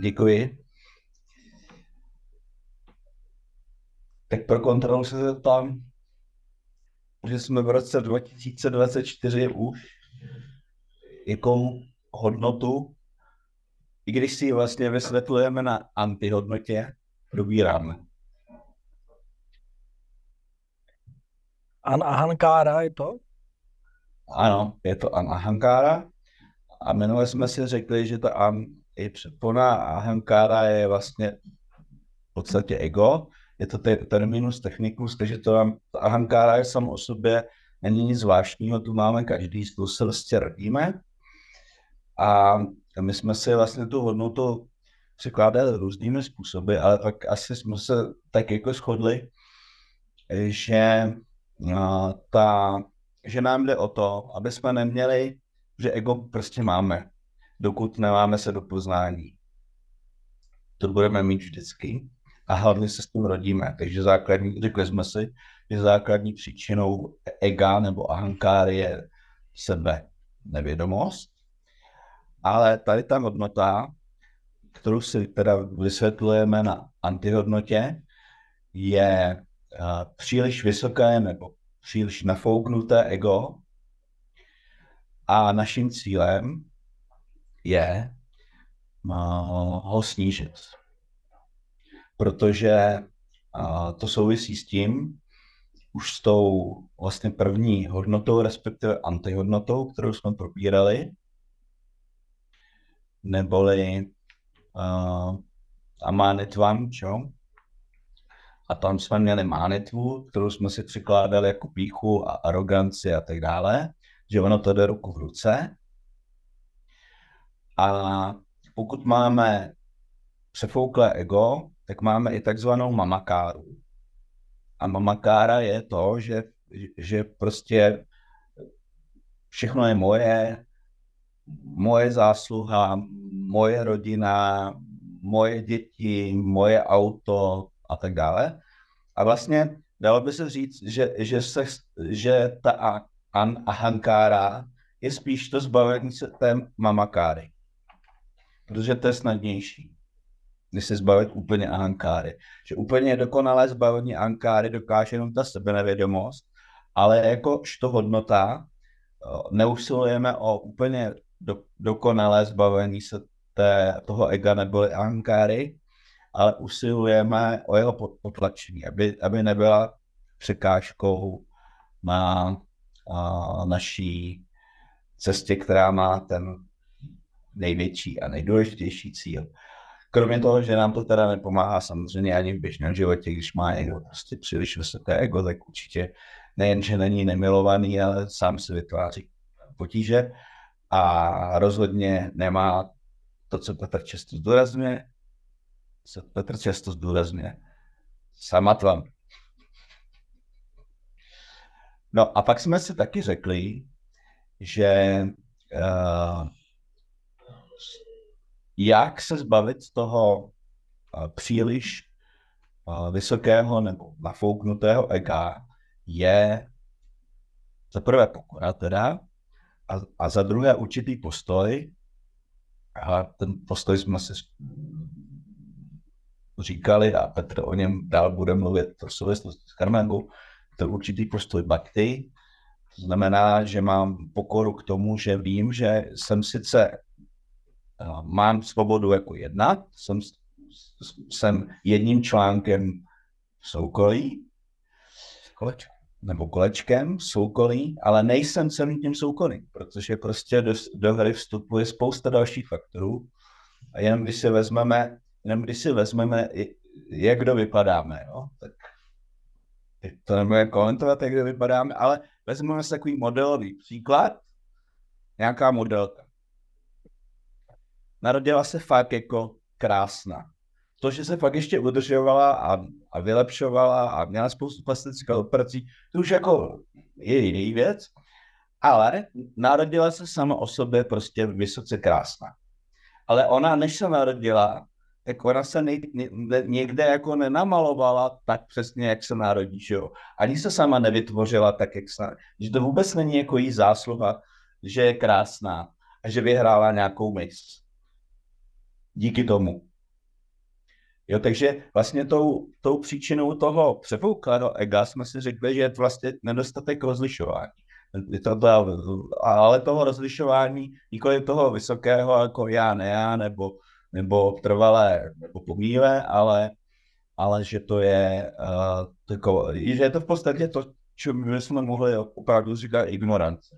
Děkuji. Tak pro kontrolu se zeptám, že jsme v roce 2024 už, jakou hodnotu, i když si ji vlastně vysvětlujeme na antihodnotě, probíráme. An Ahankára je to? Ano, je to An Ahankára. A minule jsme si řekli, že to An i předpona Ahankára je vlastně v podstatě ego. Je to te- terminus technicus, takže to, nám, Ahankára je samo o sobě, není nic zvláštního, tu máme každý, tu se vlastně rodíme. A my jsme si vlastně tu hodnotu překládali různými způsoby, ale tak asi jsme se tak jako shodli, že a, ta, že nám jde o to, aby jsme neměli, že ego prostě máme, dokud nemáme se do poznání. To budeme mít vždycky a hlavně se s tím rodíme. Takže základní, řekli jsme si, že základní příčinou ega nebo ahankáry je sebe nevědomost, ale tady ta hodnota, kterou si teda vysvětlujeme na antihodnotě, je uh, příliš vysoké nebo příliš nafouknuté ego a naším cílem je ho snížit. Protože to souvisí s tím, už s tou vlastně první hodnotou, respektive antihodnotou, kterou jsme probírali, neboli uh, amánitvam, čo? A tam jsme měli mánitvu, kterou jsme si přikládali jako píchu a aroganci a tak dále, že ono to jde ruku v ruce. A pokud máme přefouklé ego, tak máme i takzvanou mamakáru. A mamakára je to, že, že prostě všechno je moje, moje zásluha, moje rodina, moje děti, moje auto a tak dále. A vlastně dalo by se říct, že, že, se, že ta an, ahankára je spíš to zbavení se té mamakáry. Protože to je snadnější, než se zbavit úplně ahankáry. Že úplně dokonalé zbavení ahankáry dokáže jenom ta sebenevědomost, ale jakožto hodnota neusilujeme o úplně do, dokonalé zbavení se té, toho ega neboli ahankáry, ale usilujeme o jeho potlačení, aby, aby nebyla překážkou na a, naší cestě, která má ten největší a nejdůležitější cíl. Kromě toho, že nám to teda nepomáhá samozřejmě ani v běžném životě, když má někdo prostě příliš vysoké ego, tak určitě nejen, že není nemilovaný, ale sám si vytváří potíže a rozhodně nemá to, co Petr často zdůrazňuje, co Petr často zdůrazňuje, samatvam. No a pak jsme si taky řekli, že uh, jak se zbavit toho uh, příliš uh, vysokého nebo nafouknutého ega je za prvé pokora teda a, a za druhé určitý postoj. A ten postoj jsme si říkali a Petr o něm dál bude mluvit v souvislosti s karmengou, to určitý postoj bhakti, to znamená, že mám pokoru k tomu, že vím, že jsem sice mám svobodu jako jednat, jsem, jsem jedním článkem v soukolí, kolečkem, nebo kolečkem soukolí, ale nejsem celým tím soukolím, protože prostě do, do hry vstupuje spousta dalších faktorů. A jenom když si vezmeme, jenom když si vezmeme, jak kdo vypadáme, jo, tak to nebudeme komentovat, jak vypadáme, ale vezmeme si takový modelový příklad, nějaká modelka. Narodila se fakt jako krásná. To, že se fakt ještě udržovala a, a vylepšovala a měla spoustu plastických operací, to už jako je jiný věc, ale narodila se sama o sobě prostě vysoce krásná. Ale ona, než se narodila, tak ona se nej, ne, někde jako nenamalovala tak přesně, jak se narodí, že jo. Ani se sama nevytvořila tak, jak se Že to vůbec není jako jí zásluha, že je krásná a že vyhrála nějakou mis. Díky tomu. Jo, takže vlastně tou, tou příčinou toho přepouklého ega jsme si řekli, že je vlastně nedostatek rozlišování. To, to, ale toho rozlišování, nikoli toho vysokého, jako já, ne já, nebo, nebo trvalé, nebo pomíle, ale, ale že to je, uh, tako, že je to v podstatě to, čemu bychom mohli opravdu říkat ignorance.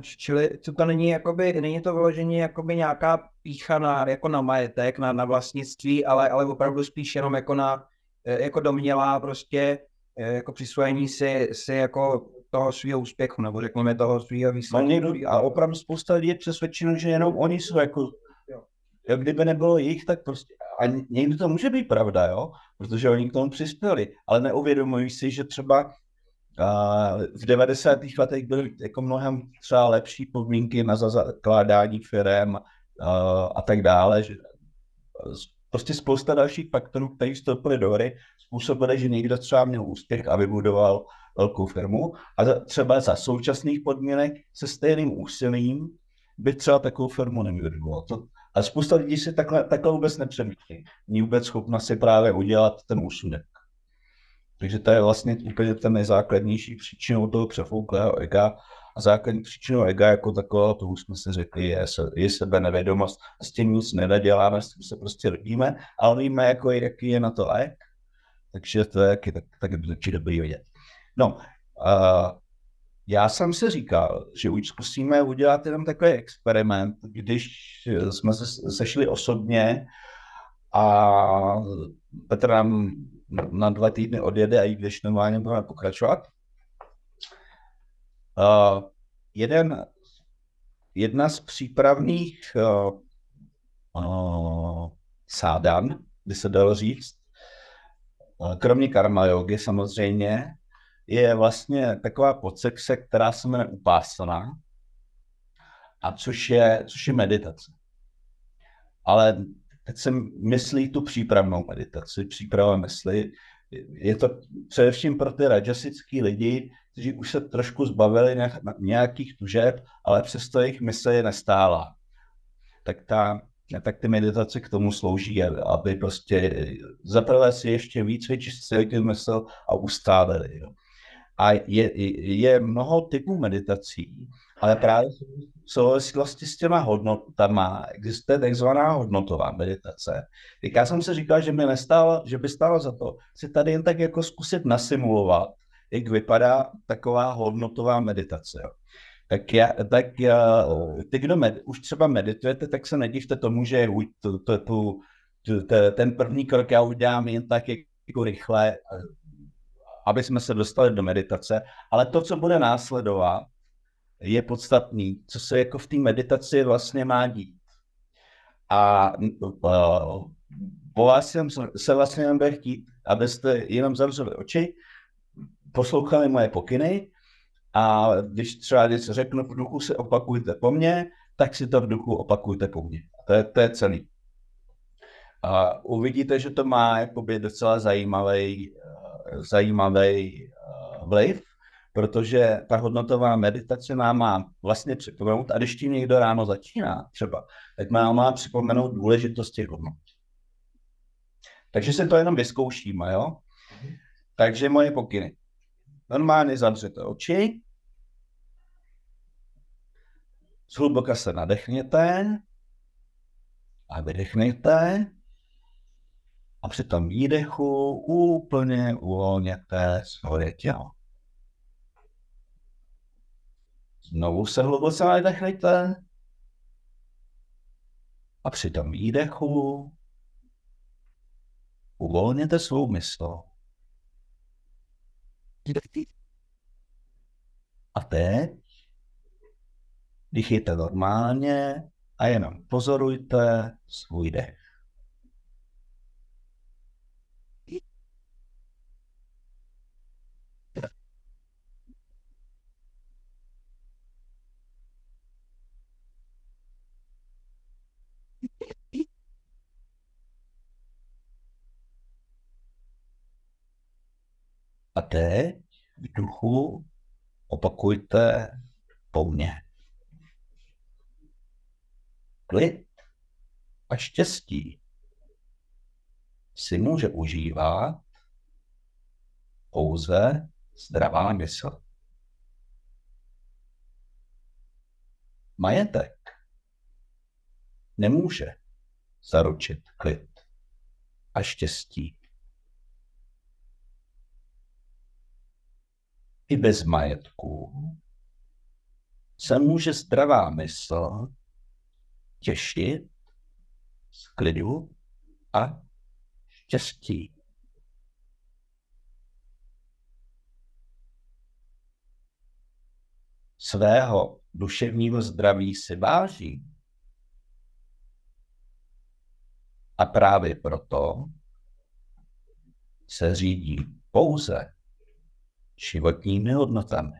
Čili to, to není, jakoby, není to vyložení jakoby nějaká pícha na, jako na majetek, na, na vlastnictví, ale, ale opravdu spíš jenom jako na eh, jako domnělá prostě eh, jako přisvojení si, si jako toho svého úspěchu, nebo řekněme toho svého výsledku. A opravdu spousta lidí je přesvědčeno, že jenom oni jsou jako, jo kdyby nebylo jich, tak prostě, a někdy to může být pravda, jo, protože oni k tomu přispěli, ale neuvědomují si, že třeba v 90. letech byly jako mnohem třeba lepší podmínky na zakládání firm a tak dále. Že prostě spousta dalších faktorů, které vstoupily do hry, způsobily, že někdo třeba měl úspěch a vybudoval velkou firmu a třeba za současných podmínek se stejným úsilím by třeba takovou firmu nevybudoval. A spousta lidí si takhle, takhle vůbec nepřemýšlí. Není vůbec schopna si právě udělat ten úsudek. Takže to je vlastně úplně ten nejzákladnější příčinou toho přefouklého ega. A základní příčinou ega jako takového, to už jsme si řekli, je, je sebe nevědomost. A s tím nic neděláme, s tím se prostě rodíme, ale víme, jako, jaký je na to lék. Takže to je taky, tak, tak dobrý vědět. No, uh, já jsem si říkal, že už zkusíme udělat jenom takový experiment, když jsme se sešli osobně a Petr nám na dva týdny odjede a i když normálně budeme pokračovat. Uh, jeden, jedna z přípravných uh, uh, sádan, by se dalo říct, uh, kromě karma jogy samozřejmě, je vlastně taková podsekce, která se jmenuje upásana, a což je, což je meditace. Ale teď se myslí tu přípravnou meditaci, příprava mysli. Je to především pro ty rajasický lidi, kteří už se trošku zbavili nějakých tužeb, ale přesto jejich mysl je nestála. Tak, ta, tak ty meditace k tomu slouží, aby prostě zaprvé si ještě víc vyčistili mysl a ustálili. Jo. A je, je mnoho typů meditací, ale právě v souvislosti s těma hodnotama existuje takzvaná hodnotová meditace. Tak já jsem si říkal, že by nestálo, že by stálo za to si tady jen tak jako zkusit nasimulovat, jak vypadá taková hodnotová meditace. Jo. Tak, já, tak já, ty, kdo med, už třeba meditujete, tak se nedivte tomu, že to, to, ten první krok já udělám jen tak jako rychle, aby jsme se dostali do meditace, ale to, co bude následovat, je podstatný, co se jako v té meditaci vlastně má dít. A uh, po vás jsem se vlastně jen chtít, abyste jenom zavřeli oči, poslouchali moje pokyny a když třeba něco řeknu v duchu, si opakujte po mně, tak si to v duchu opakujte po mně. To je, to je celý. A uvidíte, že to má jakoby docela zajímavý, zajímavý vliv, protože ta hodnotová meditace nám má vlastně připomenout, a když tím někdo ráno začíná třeba, tak nám má připomenout důležitost těch hodnot. Takže se to jenom vyzkoušíme, jo? Takže moje pokyny. Normálně zavřete oči, zhluboka se nadechněte a vydechněte a při tom výdechu úplně uvolněte svoje tělo. Znovu se hluboce nadechnete a při tom výdechu uvolněte svou mysl. A teď dýchejte normálně a jenom pozorujte svůj dech. A teď v duchu opakujte po mně. Klid a štěstí si může užívat pouze zdravá mysl. Majetek nemůže zaručit klid a štěstí. I bez majetku se může zdravá mysl těšit z klidu a štěstí. Svého duševního zdraví si váží. A právě proto se řídí pouze životními hodnotami.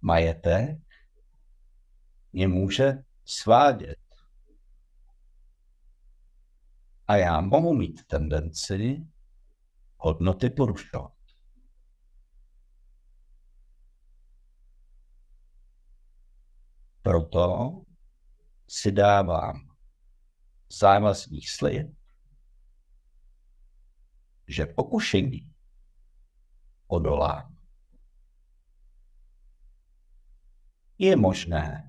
Majetek mě může svádět. A já mohu mít tendenci hodnoty porušovat. Proto si dávám závazný slib, že pokušení odolá. Je možné,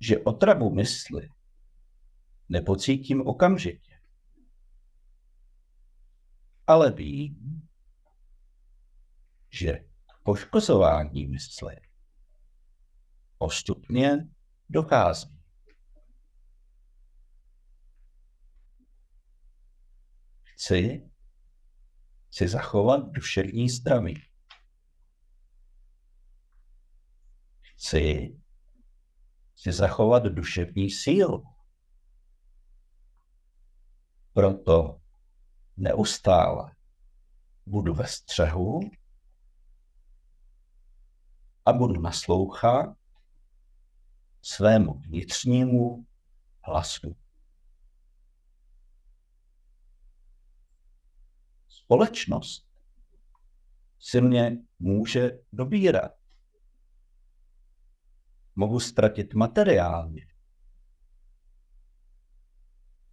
že otravu mysli nepocítím okamžitě. Ale vím, že poškozování mysli postupně dochází. Chci si zachovat duševní zdraví. Chci si zachovat duševní sílu. Proto neustále budu ve střehu a budu naslouchat svému vnitřnímu hlasu. Společnost si mě může dobírat. Mohu ztratit materiálně.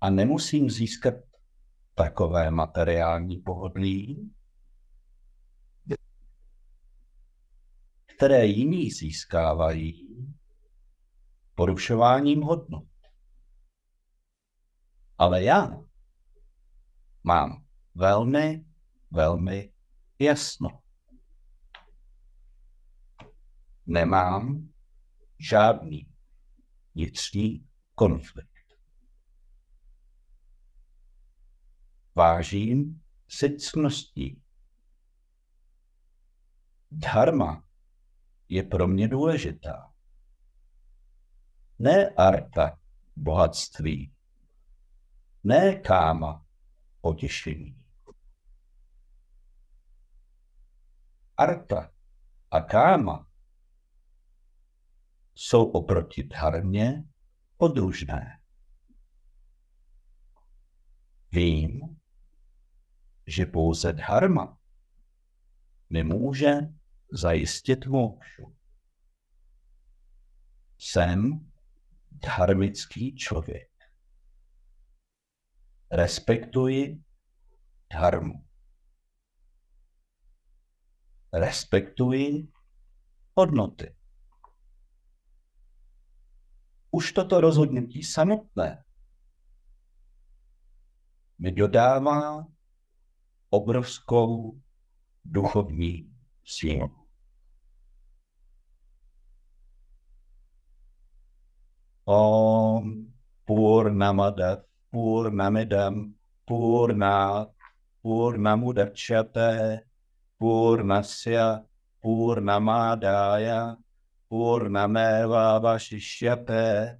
A nemusím získat takové materiální pohodlí, které jiní získávají porušováním hodnot. Ale já mám velmi, velmi jasno. Nemám žádný vnitřní konflikt. Vážím si cností. Dharma je pro mě důležitá. Ne arta, bohatství. Ne káma, potěšení. Arta a káma jsou oproti dharmě podružné. Vím, že pouze dharma nemůže zajistit mokšu. Jsem dharmický člověk. Respektuji dharmu respektuji hodnoty. Už toto rozhodnutí samotné mi dodává obrovskou duchovní sílu. Om Purnamada Purnamidam Purnat Purnamudachyate Purnasya Purnamadaya Purnameva Vashishyate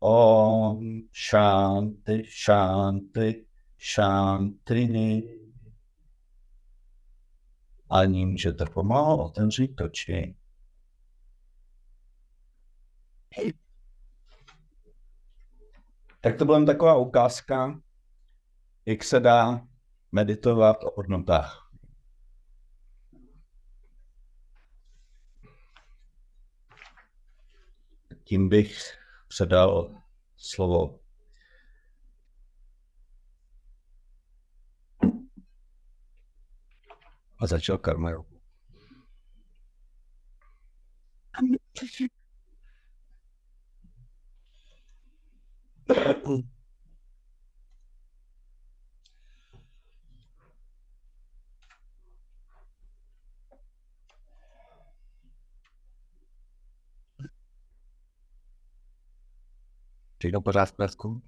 Om Shanti Shanti Shanti A ním můžete pomalu otevřít oči. Tak to byla taková ukázka, jak se dá meditovat o hodnotách. Tím bych předal slovo a začal Karmel. Přijdou pořád v plesku?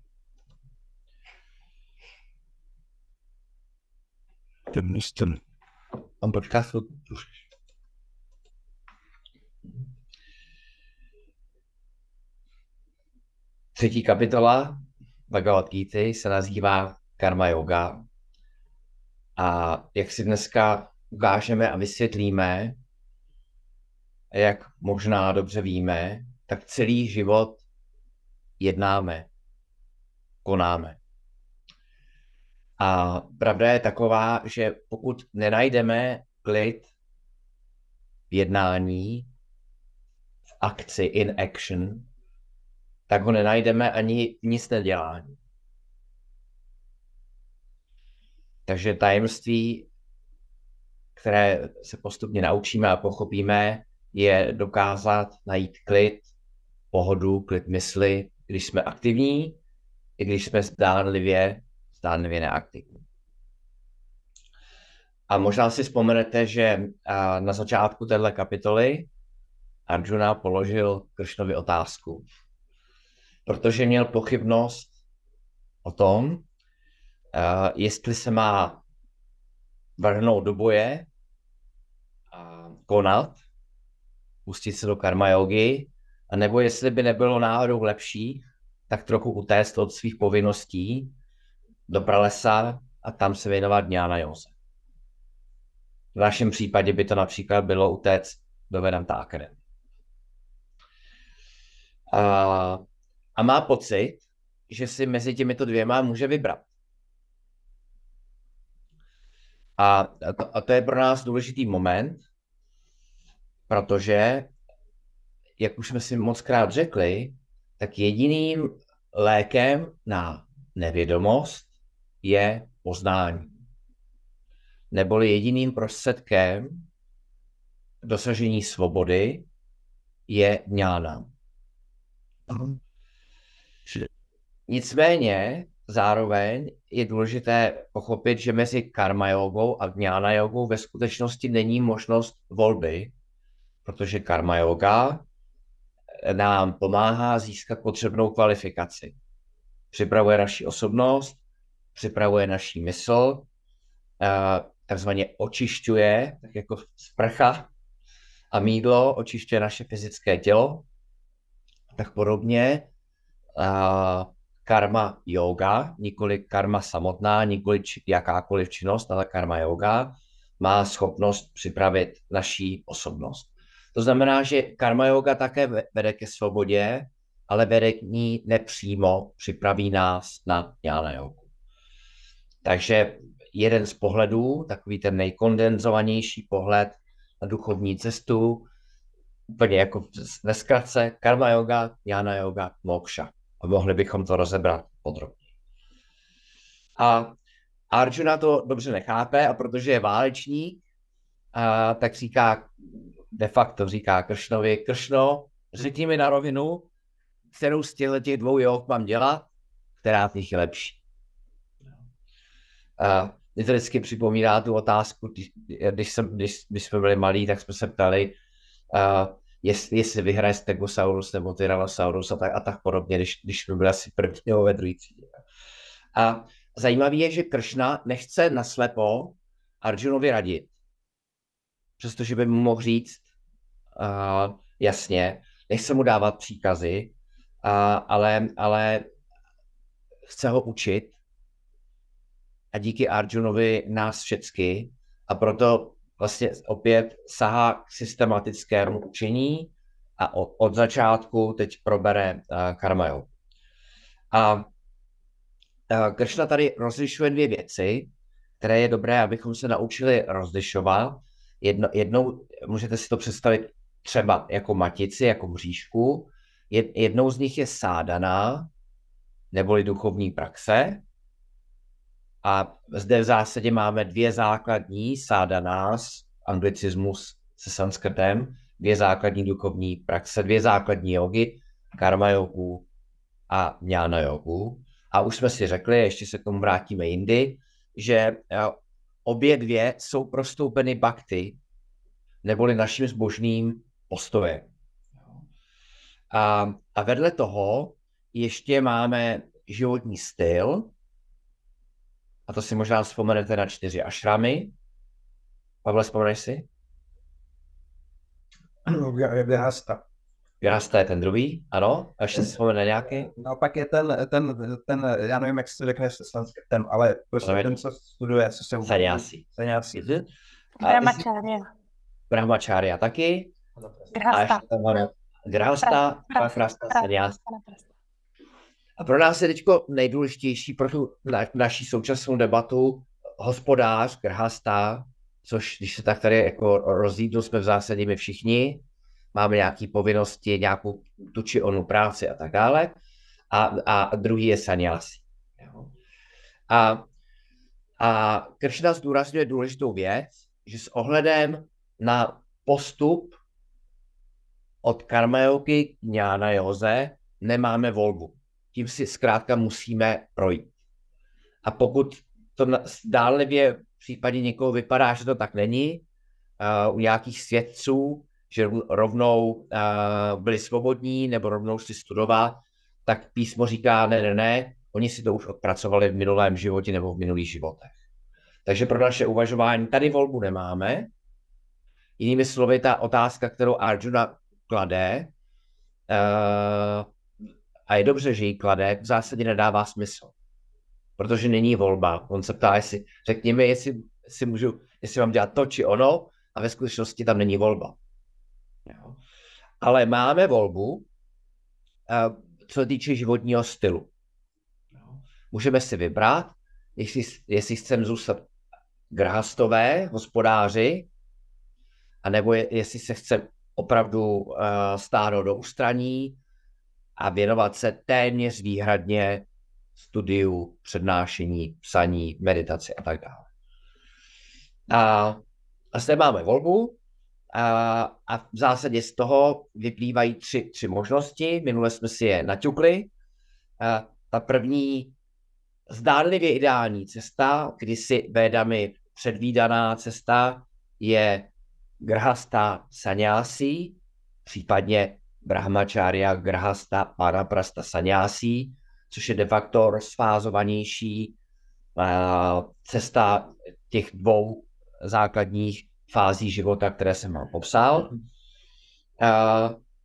Ten mistr. Mám podcast Třetí kapitola Bhagavad Gita se nazývá Karma Yoga. A jak si dneska ukážeme a vysvětlíme, jak možná dobře víme, tak celý život jednáme, konáme. A pravda je taková, že pokud nenajdeme klid v jednání, v akci, in action, tak ho nenajdeme ani nic nedělání. Takže tajemství, které se postupně naučíme a pochopíme, je dokázat najít klid, pohodu, klid mysli, když jsme aktivní, i když jsme zdánlivě, zdánlivě neaktivní. A možná si vzpomenete, že na začátku téhle kapitoly Arjuna položil Kršnovi otázku protože měl pochybnost o tom, jestli se má vrhnout do boje konat, pustit se do karma yogi, nebo jestli by nebylo náhodou lepší, tak trochu utéct od svých povinností do pralesa a tam se věnovat na józe. V našem případě by to například bylo utéct do Vedanta Academy. Uh, a má pocit, že si mezi těmito dvěma může vybrat. A to, a to je pro nás důležitý moment, protože, jak už jsme si moc krát řekli, tak jediným lékem na nevědomost je poznání. Neboli jediným prostředkem dosažení svobody je ňána. Nicméně zároveň je důležité pochopit, že mezi karma jogou a gnana jogou ve skutečnosti není možnost volby, protože karma yoga nám pomáhá získat potřebnou kvalifikaci. Připravuje naši osobnost, připravuje naší mysl, takzvaně očišťuje, tak jako sprcha a mídlo očišťuje naše fyzické tělo, tak podobně karma yoga, nikoli karma samotná, nikoli jakákoliv činnost, ale karma yoga má schopnost připravit naší osobnost. To znamená, že karma yoga také vede ke svobodě, ale vede k ní nepřímo, připraví nás na jnana yoga. Takže jeden z pohledů, takový ten nejkondenzovanější pohled na duchovní cestu, úplně jako ve zkratce, karma yoga, jnana yoga, moksha a mohli bychom to rozebrat podrobně. A Arjuna to dobře nechápe a protože je válečník, a, tak říká, de facto říká Kršnovi, Kršno, řekni mi na rovinu, kterou z těch dvou jog mám dělat, která z nich je lepší. A, mě to vždycky připomíná tu otázku, když, když, jsem, když, když jsme byli malí, tak jsme se ptali, uh, jestli, jestli vyhraje Stegosaurus nebo Tyrannosaurus a tak, a tak podobně, když, když jsme byli asi první nebo ve druhé třídě. A zajímavé je, že Kršna nechce naslepo Arjunovi radit. Přestože by mu mohl říct uh, jasně, nechce mu dávat příkazy, uh, ale, ale chce ho učit. A díky Arjunovi nás všecky. A proto vlastně opět sahá k systematickému učení a od, od začátku teď probere uh, karma A uh, Kršna tady rozlišuje dvě věci, které je dobré, abychom se naučili rozlišovat. Jedno, jednou můžete si to představit třeba jako matici, jako mřížku. Jed, jednou z nich je sádaná, neboli duchovní praxe. A zde v zásadě máme dvě základní sádanás, anglicismus se sanskrtem, dvě základní duchovní praxe, dvě základní jogy, karma jogu a jnana jogu. A už jsme si řekli, ještě se k tomu vrátíme jindy, že eh, obě dvě jsou prostoupeny bakty, neboli naším zbožným postojem. A, a vedle toho ještě máme životní styl, a to si možná vzpomenete na čtyři ašramy. Pavle, vzpomeneš si? Vyhasta. Vyhasta je ten druhý, ano. A ještě si vzpomene nějaký? No pak je ten, ten, ten, já nevím, jak se řekne ten, ale prostě ten, co studuje, co se... Sanyasi. Sanyasi. Brahmacharya. Brahmacharya taky. Grhasta, Grhasta, Sanyasi. A pro nás je teď nejdůležitější pro tu na, naší současnou debatu hospodář, grhasta, což když se tak tady jako rozjídnu, jsme v zásadě my všichni, máme nějaké povinnosti, nějakou tu či onu práci a tak dále. A, a druhý je sanyasi. A, a Kršna zdůrazňuje důležitou věc, že s ohledem na postup od karmajoky k joze nemáme volbu tím si zkrátka musíme projít. A pokud to zdálivě v případě někoho vypadá, že to tak není, uh, u nějakých svědců, že rovnou uh, byli svobodní nebo rovnou si studovat, tak písmo říká, ne, ne, ne, oni si to už odpracovali v minulém životě nebo v minulých životech. Takže pro naše uvažování tady volbu nemáme. Jinými slovy, ta otázka, kterou Arjuna klade, uh, a je dobře, že ji klade, v zásadě nedává smysl. Protože není volba. On se ptá, jestli, řekněme, jestli, jestli, můžu, jestli mám dělat to či ono, a ve skutečnosti tam není volba. Jo. Ale máme volbu, eh, co se týče životního stylu. Můžeme si vybrat, jestli, jestli chceme zůstat grhastové, hospodáři, anebo je, jestli se chce opravdu uh, stáhnout do ústraní, a věnovat se téměř výhradně studiu, přednášení, psaní, meditaci a tak dále. A, a zde máme volbu a, a v zásadě z toho vyplývají tři, tři možnosti. Minule jsme si je naťukli. A ta první zdánlivě ideální cesta, kdy si védami předvídaná cesta je grhasta sanyasi, případně brahmacharya, grahasta, panaprasta, sanyasi, což je de facto rozfázovanější uh, cesta těch dvou základních fází života, které jsem vám popsal. Uh,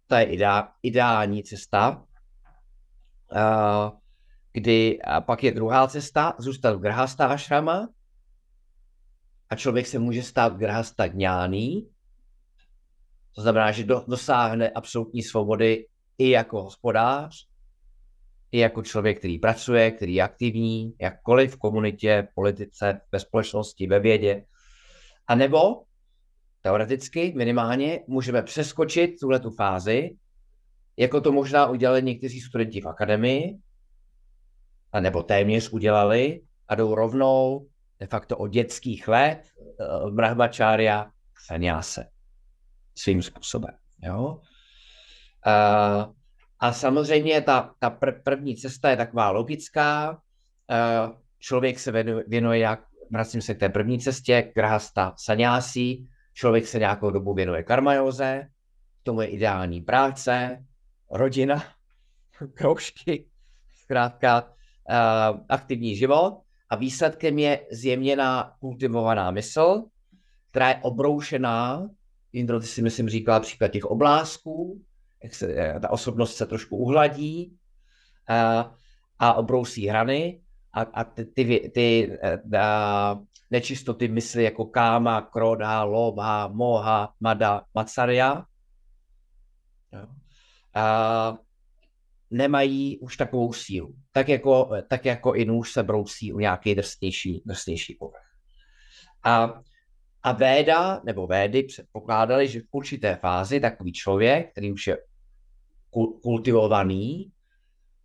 to je ideá, ideální cesta, uh, kdy pak je druhá cesta, zůstat v grhasta ashrama a člověk se může stát grhasta gňáný, to znamená, že do, dosáhne absolutní svobody i jako hospodář, i jako člověk, který pracuje, který je aktivní, jakkoliv v komunitě, v politice, ve společnosti, ve vědě. A nebo teoreticky minimálně můžeme přeskočit tuhle tu fázi, jako to možná udělali někteří studenti v akademii, a nebo téměř udělali a jdou rovnou de facto od dětských let eh, brahmacharya k sanyase svým způsobem. Jo? Uh, a samozřejmě ta, ta pr- první cesta je taková logická. Uh, člověk se věnuje, jak, vracím se k té první cestě, grahasta sanyasi, člověk se nějakou dobu věnuje karmajoze, tomu je ideální práce, rodina, kroužky, zkrátka aktivní život a výsledkem je zjemněná kultivovaná mysl, která je obroušená, Jindro, ty si myslím říkala příklad těch oblázků, jak se, eh, ta osobnost se trošku uhladí a, a obrousí hrany a, a ty, ty, ty eh, a, nečistoty mysli jako káma, kroda, loba, moha, mada, macarya, a, nemají už takovou sílu. Tak jako, tak jako i nůž se brousí u nějaký drsnější, drsnější povrch. A, a Véda, nebo Védy předpokládali, že v určité fázi takový člověk, který už je kultivovaný,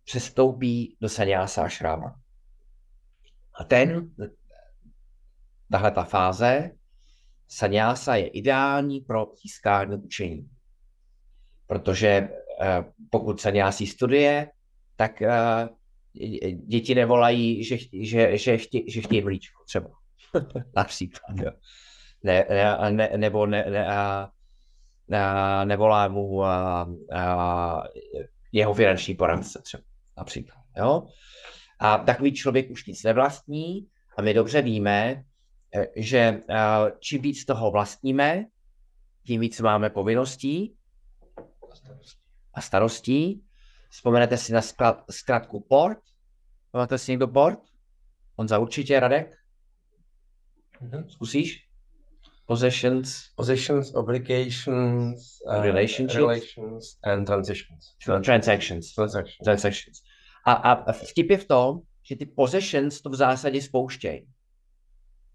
přestoupí do sanyása šráma. A ten, tahle ta fáze, sanyása je ideální pro získání učení. Protože eh, pokud sanyásí studie, tak eh, děti nevolají, že, že, že, chtě, že chtějí mlíčko třeba. Například, jo. Ne, ne, ne, nebo ne, ne, a, a, nevolá mu a, a, jeho finanční poradce třeba například. Jo? A takový člověk už nic nevlastní a my dobře víme, e, že čím víc toho vlastníme, tím víc máme povinností a starostí. Vzpomenete si na zkrátku port? Máte si někdo port? On za určitě, Radek? Mhm. Zkusíš? Possessions, Possessions, obligations, uh, Relationships. relations and transitions. transactions. Transactions. transactions. A, a vtip je v tom, že ty possessions to v zásadě spouštějí.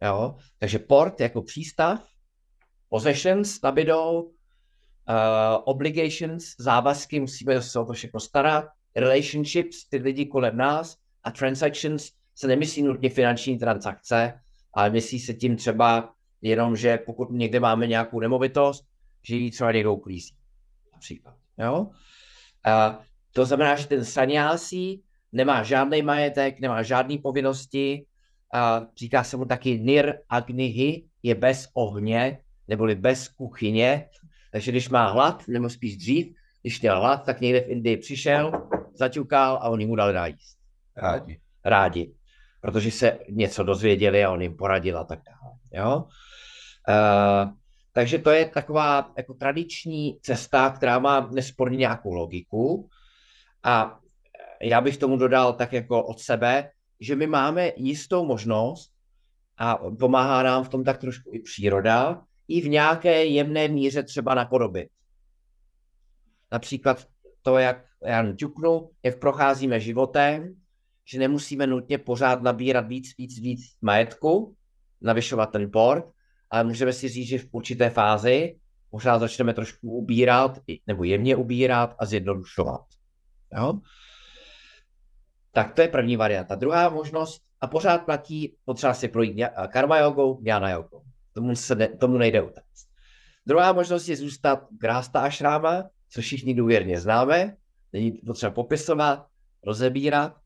Jo? Takže port jako přístav, possessions nabídou, uh, obligations, závazky, musíme se o to všechno starat, relationships, ty lidi kolem nás a transactions se nemyslí nutně finanční transakce, ale myslí se tím třeba jenom, že pokud někde máme nějakou nemovitost, že ji třeba někdo uklízí. Například. Jo? A to znamená, že ten sanyásí nemá žádný majetek, nemá žádné povinnosti, a říká se mu taky nir agnihi, je bez ohně, neboli bez kuchyně. Takže když má hlad, nebo spíš dřív, když měl hlad, tak někde v Indii přišel, zaťukal a oni mu dali najíst. Rádi. Rádi. Protože se něco dozvěděli a on jim poradil a tak dále. Jo? Uh, takže to je taková jako tradiční cesta, která má nesporně nějakou logiku. A já bych tomu dodal tak jako od sebe, že my máme jistou možnost a pomáhá nám v tom tak trošku i příroda, i v nějaké jemné míře třeba napodobit. Například to, jak já ťuknu, jak procházíme životem, že nemusíme nutně pořád nabírat víc, víc, víc majetku, navyšovat ten port, ale můžeme si říct, že v určité fázi možná začneme trošku ubírat, nebo jemně ubírat a zjednodušovat. Jo? Tak to je první varianta. Druhá možnost, a pořád platí, potřeba si projít karma jogou, jana jogou. Tomu, se ne, tomu nejde utéct. Druhá možnost je zůstat grásta a šráma, což všichni důvěrně známe. Není potřeba popisovat, rozebírat.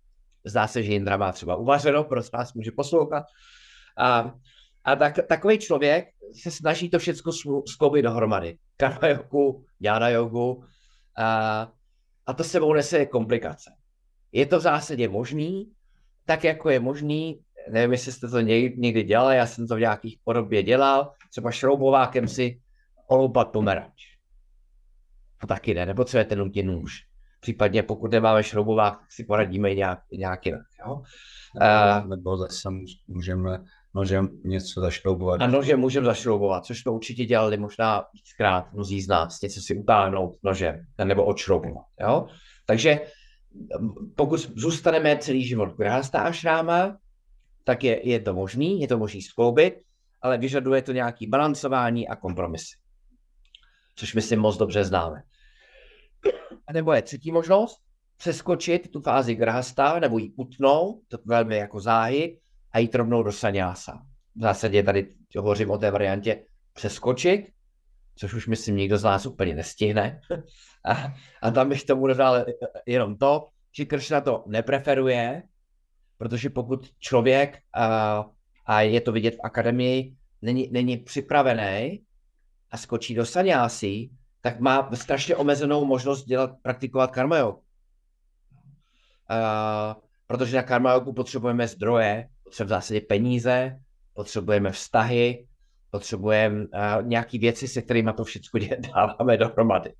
Zdá se, že Jindra má třeba uvařeno, pro vás může poslouchat. A, a tak, takový člověk se snaží to všechno skloubit dohromady. Karma jogu, jana jogu. A, a to sebou nese komplikace. Je to v zásadě možný, tak jako je možný, nevím, jestli jste to někdy dělali, já jsem to v nějakých podobě dělal, třeba šroubovákem si oloupat pomeranč. To taky ne, nepotřebujete nutně nůž. Případně pokud nemáme šroubovák, tak si poradíme nějak, nějak jinak. Jo? Uh, nebo zase můžeme nožem něco zašroubovat. A nožem můžeme zašroubovat, což to určitě dělali možná víckrát mnozí z nás, něco si utáhnout nožem nebo odšroubovat. Jo? Takže pokud zůstaneme celý život v šráma, tak je, je to možný, je to možný skloubit, ale vyžaduje to nějaký balancování a kompromisy. Což myslím moc dobře známe. A nebo je třetí možnost, přeskočit tu fázi grahasta, nebo ji utnout, to velmi jako záhy, a jít rovnou do saňása. V zásadě tady hovořím o té variantě přeskočit, což už myslím nikdo z nás úplně nestihne. A, a tam bych tomu dodal jenom to, že Kršna to nepreferuje, protože pokud člověk, a, a je to vidět v akademii, není, není připravený a skočí do sanyásy, tak má strašně omezenou možnost dělat, praktikovat karma protože na karma jogu potřebujeme zdroje, potřebujeme v zásadě peníze, potřebujeme vztahy, potřebujeme nějaké věci, se kterými to všechno dáváme dohromady.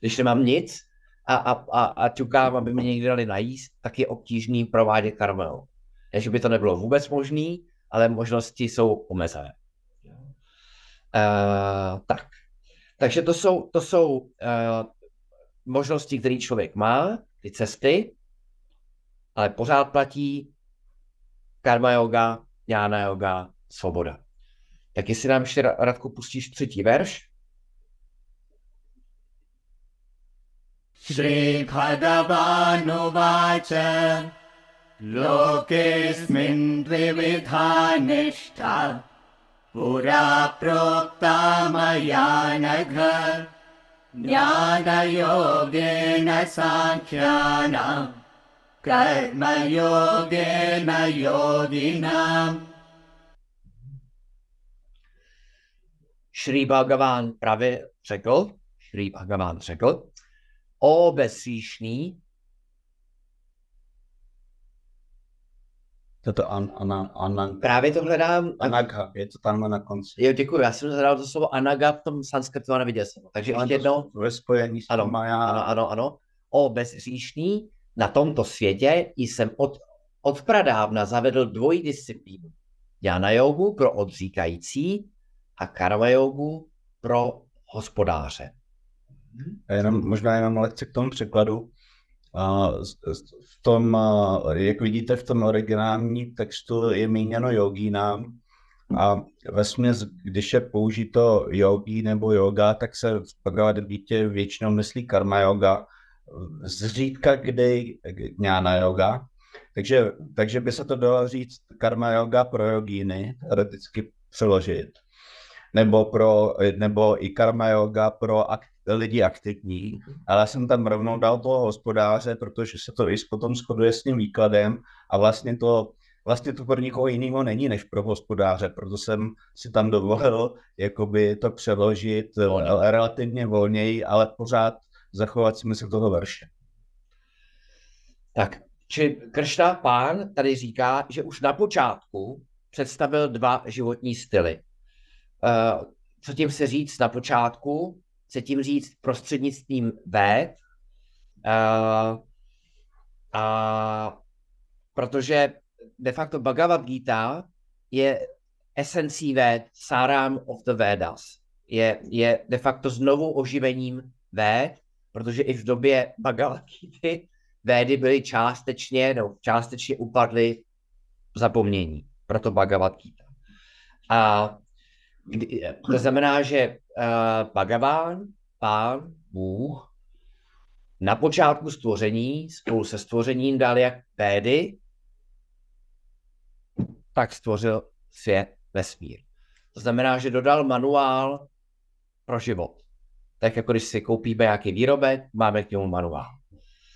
Když nemám nic a, a, a, a ťukám, aby mi někdy dali najíst, tak je obtížný provádět jogu. Ne, že by to nebylo vůbec možné, ale možnosti jsou omezené. Uh, tak. Takže to jsou, to jsou uh, možnosti, které člověk má, ty cesty, ale pořád platí karma yoga, jnana yoga, svoboda. Tak jestli nám ještě Radku pustíš třetí verš. श्रीभगवानुवाच। लोकेऽस्मिन् द्विविधा निष्ठा। पुरा प्रोक्ता मया नघ। ज्ञानयोगेन साङ्ख्यानाम् कर्मयोगेन Bhagavan právě řekl, Šrý Bhagavan řekl, o bezříšný, Toto an, ana, ana, právě to hledám, anagha, je to tam na konci. jo, děkuji, já jsem hledal to slovo anaga v tom sanskrtu a neviděl jsem. Takže ještě jednou, Ve spojení s Ano, Maya. ano, ano, ano, o bezříšný, na tomto světě jsem od, od pradávna zavedl dvojí disciplínu. Jana jogu pro odříkající a karma jogu pro hospodáře. A jenom, možná jenom lehce k tomu překladu. A v tom, jak vidíte v tom originálním textu, je míněno jogínám. A ve když je použito yogi nebo yoga, tak se v Bhagavad Gita většinou myslí karma yoga, zřídka kdy jnana yoga. Takže, takže by se to dalo říct karma yoga pro jogíny, teoreticky přeložit. Nebo, pro, nebo i karma yoga pro ak, lidi aktivní, ale já jsem tam rovnou dal toho hospodáře, protože se to i potom shoduje s tím výkladem a vlastně to, vlastně to pro nikoho jiného není než pro hospodáře, proto jsem si tam dovolil jakoby to přeložit Volně. eh, relativně volněji, ale pořád zachovat smysl toho verše. Tak, či Kršna pán tady říká, že už na počátku představil dva životní styly. Uh, co tím se říct na počátku? Se tím říct prostřednictvím véd. Uh, a protože de facto Bhagavad Gita je esencí véd, sáram of the Vedas. Je, je de facto znovu oživením véd, protože i v době Bhagavad Gita védy byly částečně, nebo částečně upadly v zapomnění. Proto Bhagavad Gita. A kdy, to znamená, že uh, Bhagavan, pán, Bůh, na počátku stvoření, spolu se stvořením dal jak védy, tak stvořil svět, vesmír. To znamená, že dodal manuál pro život. Tak jako když si koupíme nějaký výrobek, máme k němu manuál.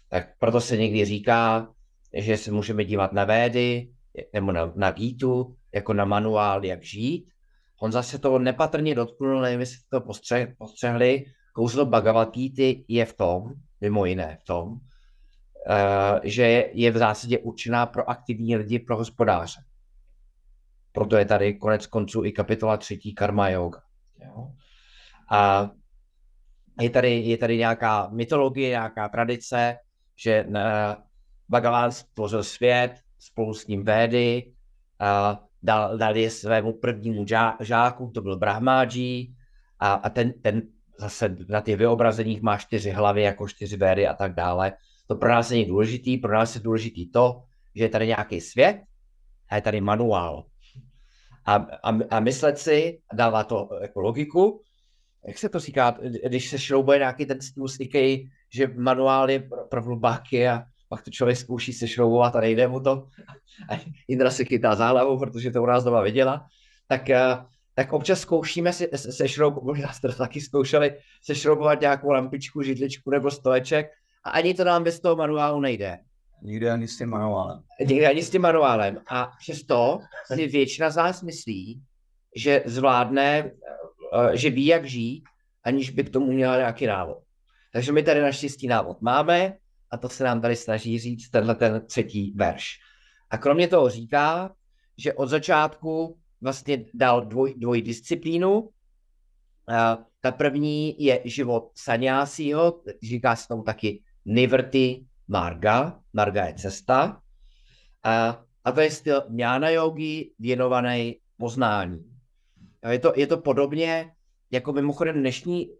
Tak proto se někdy říká, že se můžeme dívat na védy nebo na, na Gítu jako na manuál, jak žít. On zase to nepatrně dotknul, nevím, jestli to postře, postřehli. Kouzlo Bhagavad Gita je v tom, mimo jiné v tom, uh, že je, v zásadě určená pro aktivní lidi, pro hospodáře. Proto je tady konec konců i kapitola třetí Karma Yoga. A je tady, je tady nějaká mytologie, nějaká tradice, že uh, Bhagavan stvořil svět, spolu s ním Védy, uh, dal, dal je svému prvnímu žá, žáku, to byl Brahmáji, a, a ten, ten zase na těch vyobrazeních má čtyři hlavy, jako čtyři Védy a tak dále. To pro nás není důležitý, pro nás je důležitý to, že je tady nějaký svět a je tady manuál. A, a, a myslet si, dává to jako logiku, jak se to říká, když se šroubuje nějaký ten stůl slikej, že manuál je pro, pro hlubáky a pak to člověk zkouší se šroubovat a nejde mu to. A Indra se chytá za hlavu, protože to u nás doma viděla. Tak, eh, tak občas zkoušíme se, se, se šroubovat, možná jste to taky zkoušeli, se šroubovat nějakou lampičku, židličku nebo stoleček a ani to nám bez toho manuálu nejde. Nikdy ani s tím manuálem. Nikdy ani s tím manuálem. A přesto si většina z nás myslí, že zvládne, eh, že ví, jak žít, aniž by k tomu měla nějaký návod. Takže my tady naštěstí návod máme, a to se nám tady snaží říct tenhle ten třetí verš. A kromě toho říká, že od začátku vlastně dal dvoj, dvoj disciplínu. Ta první je život sanyásího, říká se tomu taky nivrty marga, marga je cesta. A, a to je styl jnana yogi věnovaný poznání. Je to, je to podobně jako mimochodem dnešní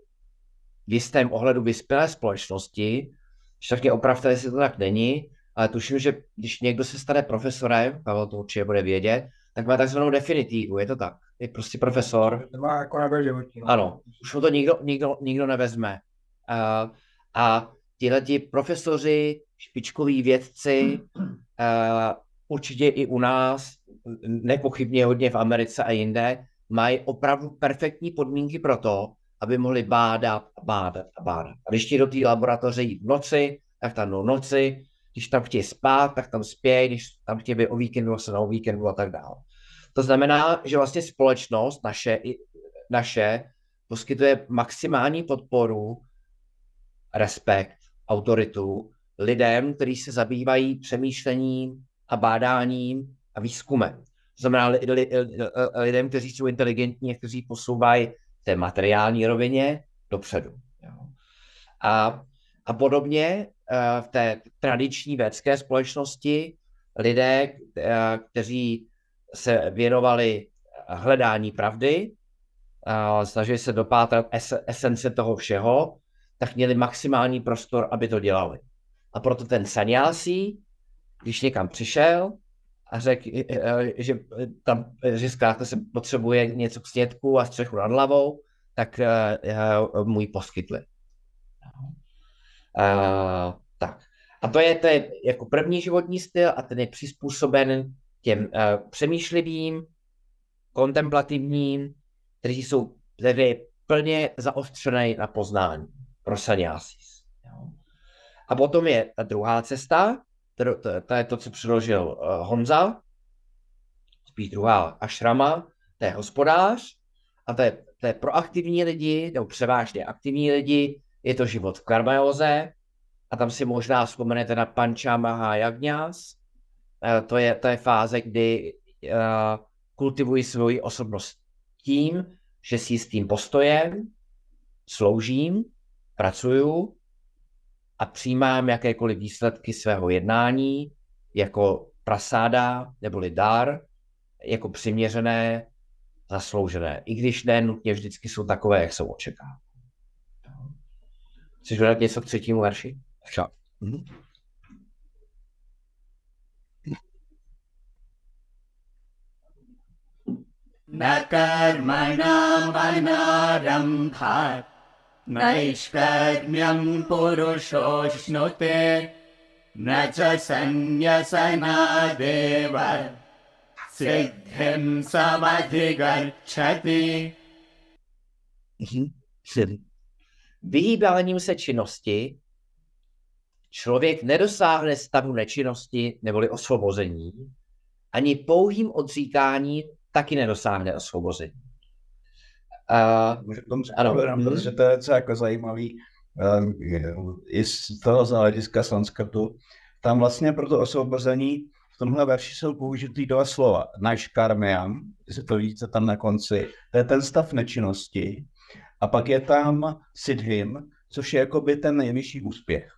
v jistém ohledu vyspělé společnosti, však mě opravdu, jestli to tak není, ale tuším, že když někdo se stane profesorem, Pavel to určitě bude vědět, tak má takzvanou definitivu, je to tak. Je prostě profesor. To má jako na životní. Ano, už mu to nikdo, nikdo, nikdo nevezme. Uh, a tihle ti profesoři, špičkoví vědci, uh, určitě i u nás, nepochybně hodně v Americe a jinde, mají opravdu perfektní podmínky pro to, aby mohli bádat a bádat a bádat. A když ti do té laboratoře jít v noci, tak tam jdou noci, když tam chtějí spát, tak tam spějí, když tam chtějí být o víkendu, se na o víkendu a tak dále. To znamená, že vlastně společnost naše, naše poskytuje maximální podporu, respekt, autoritu lidem, kteří se zabývají přemýšlením a bádáním a výzkumem. To znamená li, li, li, lidem, kteří jsou inteligentní kteří posouvají té materiální rovině dopředu. Jo. A, a podobně v té tradiční vědecké společnosti lidé, kteří se věnovali hledání pravdy, snažili se dopátrat es- esence toho všeho, tak měli maximální prostor, aby to dělali. A proto ten sanyásí, když někam přišel a řekl, že tam, že zkrátka se potřebuje něco k snědku a střechu nad hlavou, tak mu ji poskytli. Uh, tak. A to je, je jako první životní styl a ten je přizpůsoben těm přemýšlivým, kontemplativním, kteří jsou tedy plně zaostřené na poznání pro sanyásis. A potom je ta druhá cesta, to, to, to je to, co přiložil uh, Honza, spíš druhá ašrama, to je hospodář, a to je, to je pro aktivní lidi, nebo převážně aktivní lidi, je to život v karmajoze, a tam si možná vzpomenete na Pancha Mahayagnas, uh, to je, to je fáze, kdy uh, kultivuji svoji osobnost tím, že si s tím postojem sloužím, pracuju a přijímám jakékoliv výsledky svého jednání jako prasáda neboli dar, jako přiměřené, zasloužené. I když ne nutně vždycky jsou takové, jak jsou očekávány. Chceš dodat něco k třetímu verši? Však. Mhm. न कर्मणामनारम्भात् नैष्कर्म्यं पुरुषोऽश्नुते न च सन्न्यसनादेव सिद्धिं समधिगच्छति Vyhýbáním se činnosti člověk nedosáhne stavu nečinnosti neboli osvobození, ani pouhým odříkáním taky nedosáhne osvobození. Uh, Můžu tomu ano. ano. protože to je co jako zajímavý um, i z toho z hlediska sanskrtu. Tam vlastně pro to osvobození v tomhle verši jsou použitý dva slova. Náš karmiam, jestli to vidíte tam na konci, to je ten stav nečinnosti. A pak je tam siddhim, což je jakoby ten nejvyšší úspěch.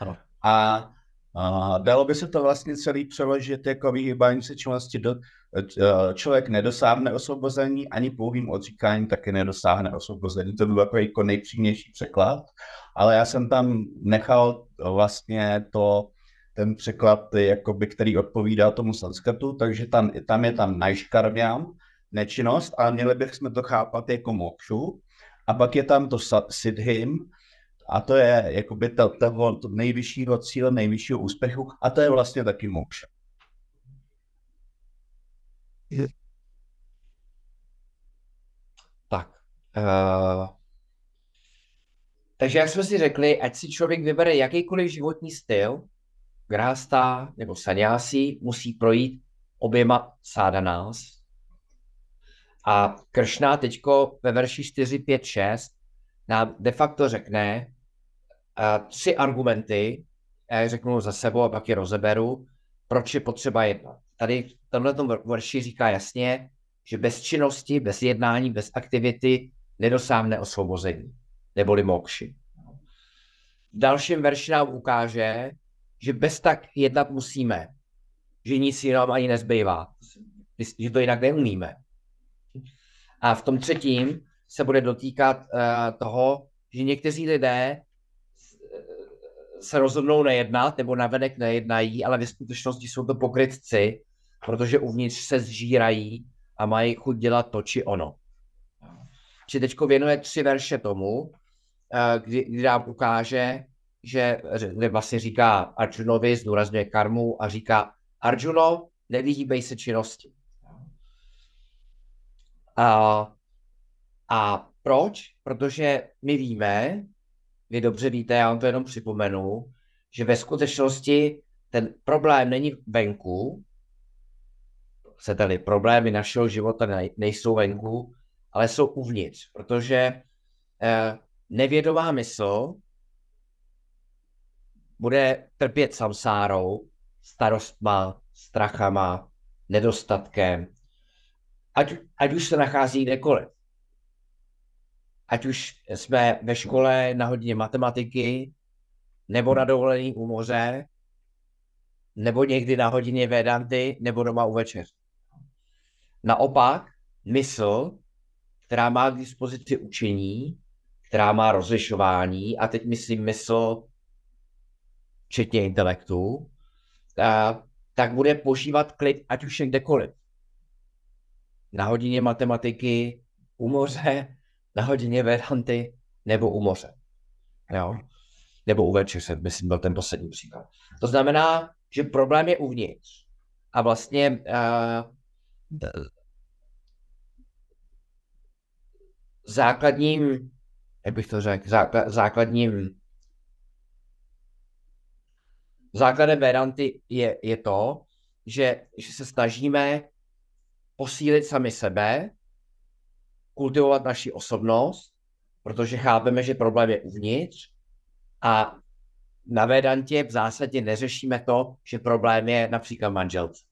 Ano. A, a dalo by se to vlastně celý přeložit jako vyhýbání se činnosti do, eh, člověk nedosáhne osvobození, ani pouhým odříkáním taky nedosáhne osvobození. To byl jako, jako nejpřímější překlad, ale já jsem tam nechal vlastně to, ten překlad, jakoby, který odpovídá tomu sanskrtu, takže tam, tam je tam najškarmiam, nečinnost, ale měli bychom to chápat jako mokšu. A pak je tam to siddhim, a to je jakoby to, toho to nejvyššího cíle, nejvyššího úspěchu, a to je vlastně taky mokša. Tak. Uh, takže jak jsme si řekli, ať si člověk vybere jakýkoliv životní styl, grásta nebo sanyasi, musí projít oběma sádanás. A Kršna teďko ve verši 4, 5, 6 nám de facto řekne, tři argumenty, já je řeknu za sebou a pak je rozeberu, proč je potřeba jednat. Tady v tomhle verši říká jasně, že bez činnosti, bez jednání, bez aktivity nedosáhne osvobození, neboli mokši. V dalším verši nám ukáže, že bez tak jednat musíme, že nic jiného ani nezbývá, že to jinak neumíme. A v tom třetím se bude dotýkat uh, toho, že někteří lidé se rozhodnou nejednat nebo navenek nejednají, ale ve skutečnosti jsou to pokrytci, protože uvnitř se zžírají a mají chuť dělat to či ono. Či teďko věnuje tři verše tomu, eh, kdy, kdy nám ukáže, že kde vlastně říká Arjunovi, zdůrazňuje karmu a říká Arjuno, nevyhýbej se činnosti. A, a proč? Protože my víme, vy dobře víte, já vám to jenom připomenu, že ve skutečnosti ten problém není venku, se tady problémy našeho života nejsou venku, ale jsou uvnitř, protože eh, nevědomá mysl bude trpět samsárou, starostma, strachama, nedostatkem, ať, ať už se nachází kdekoliv ať už jsme ve škole na hodině matematiky, nebo na dovolení u moře, nebo někdy na hodině Vedanty, nebo doma u večer. Naopak, mysl, která má k dispozici učení, která má rozlišování, a teď myslím mysl, včetně intelektu, tak bude požívat klid, ať už je kdekoliv. Na hodině matematiky, u moře, na hodině Vedanty nebo u moře. Jo? Nebo u večeře, myslím, byl ten poslední příklad. To znamená, že problém je uvnitř. A vlastně uh, základním, jak bych to řekl, základním základem Vedanty je, je to, že, že se snažíme posílit sami sebe kultivovat naši osobnost, protože chápeme, že problém je uvnitř a na Vedantě v zásadě neřešíme to, že problém je například manželce,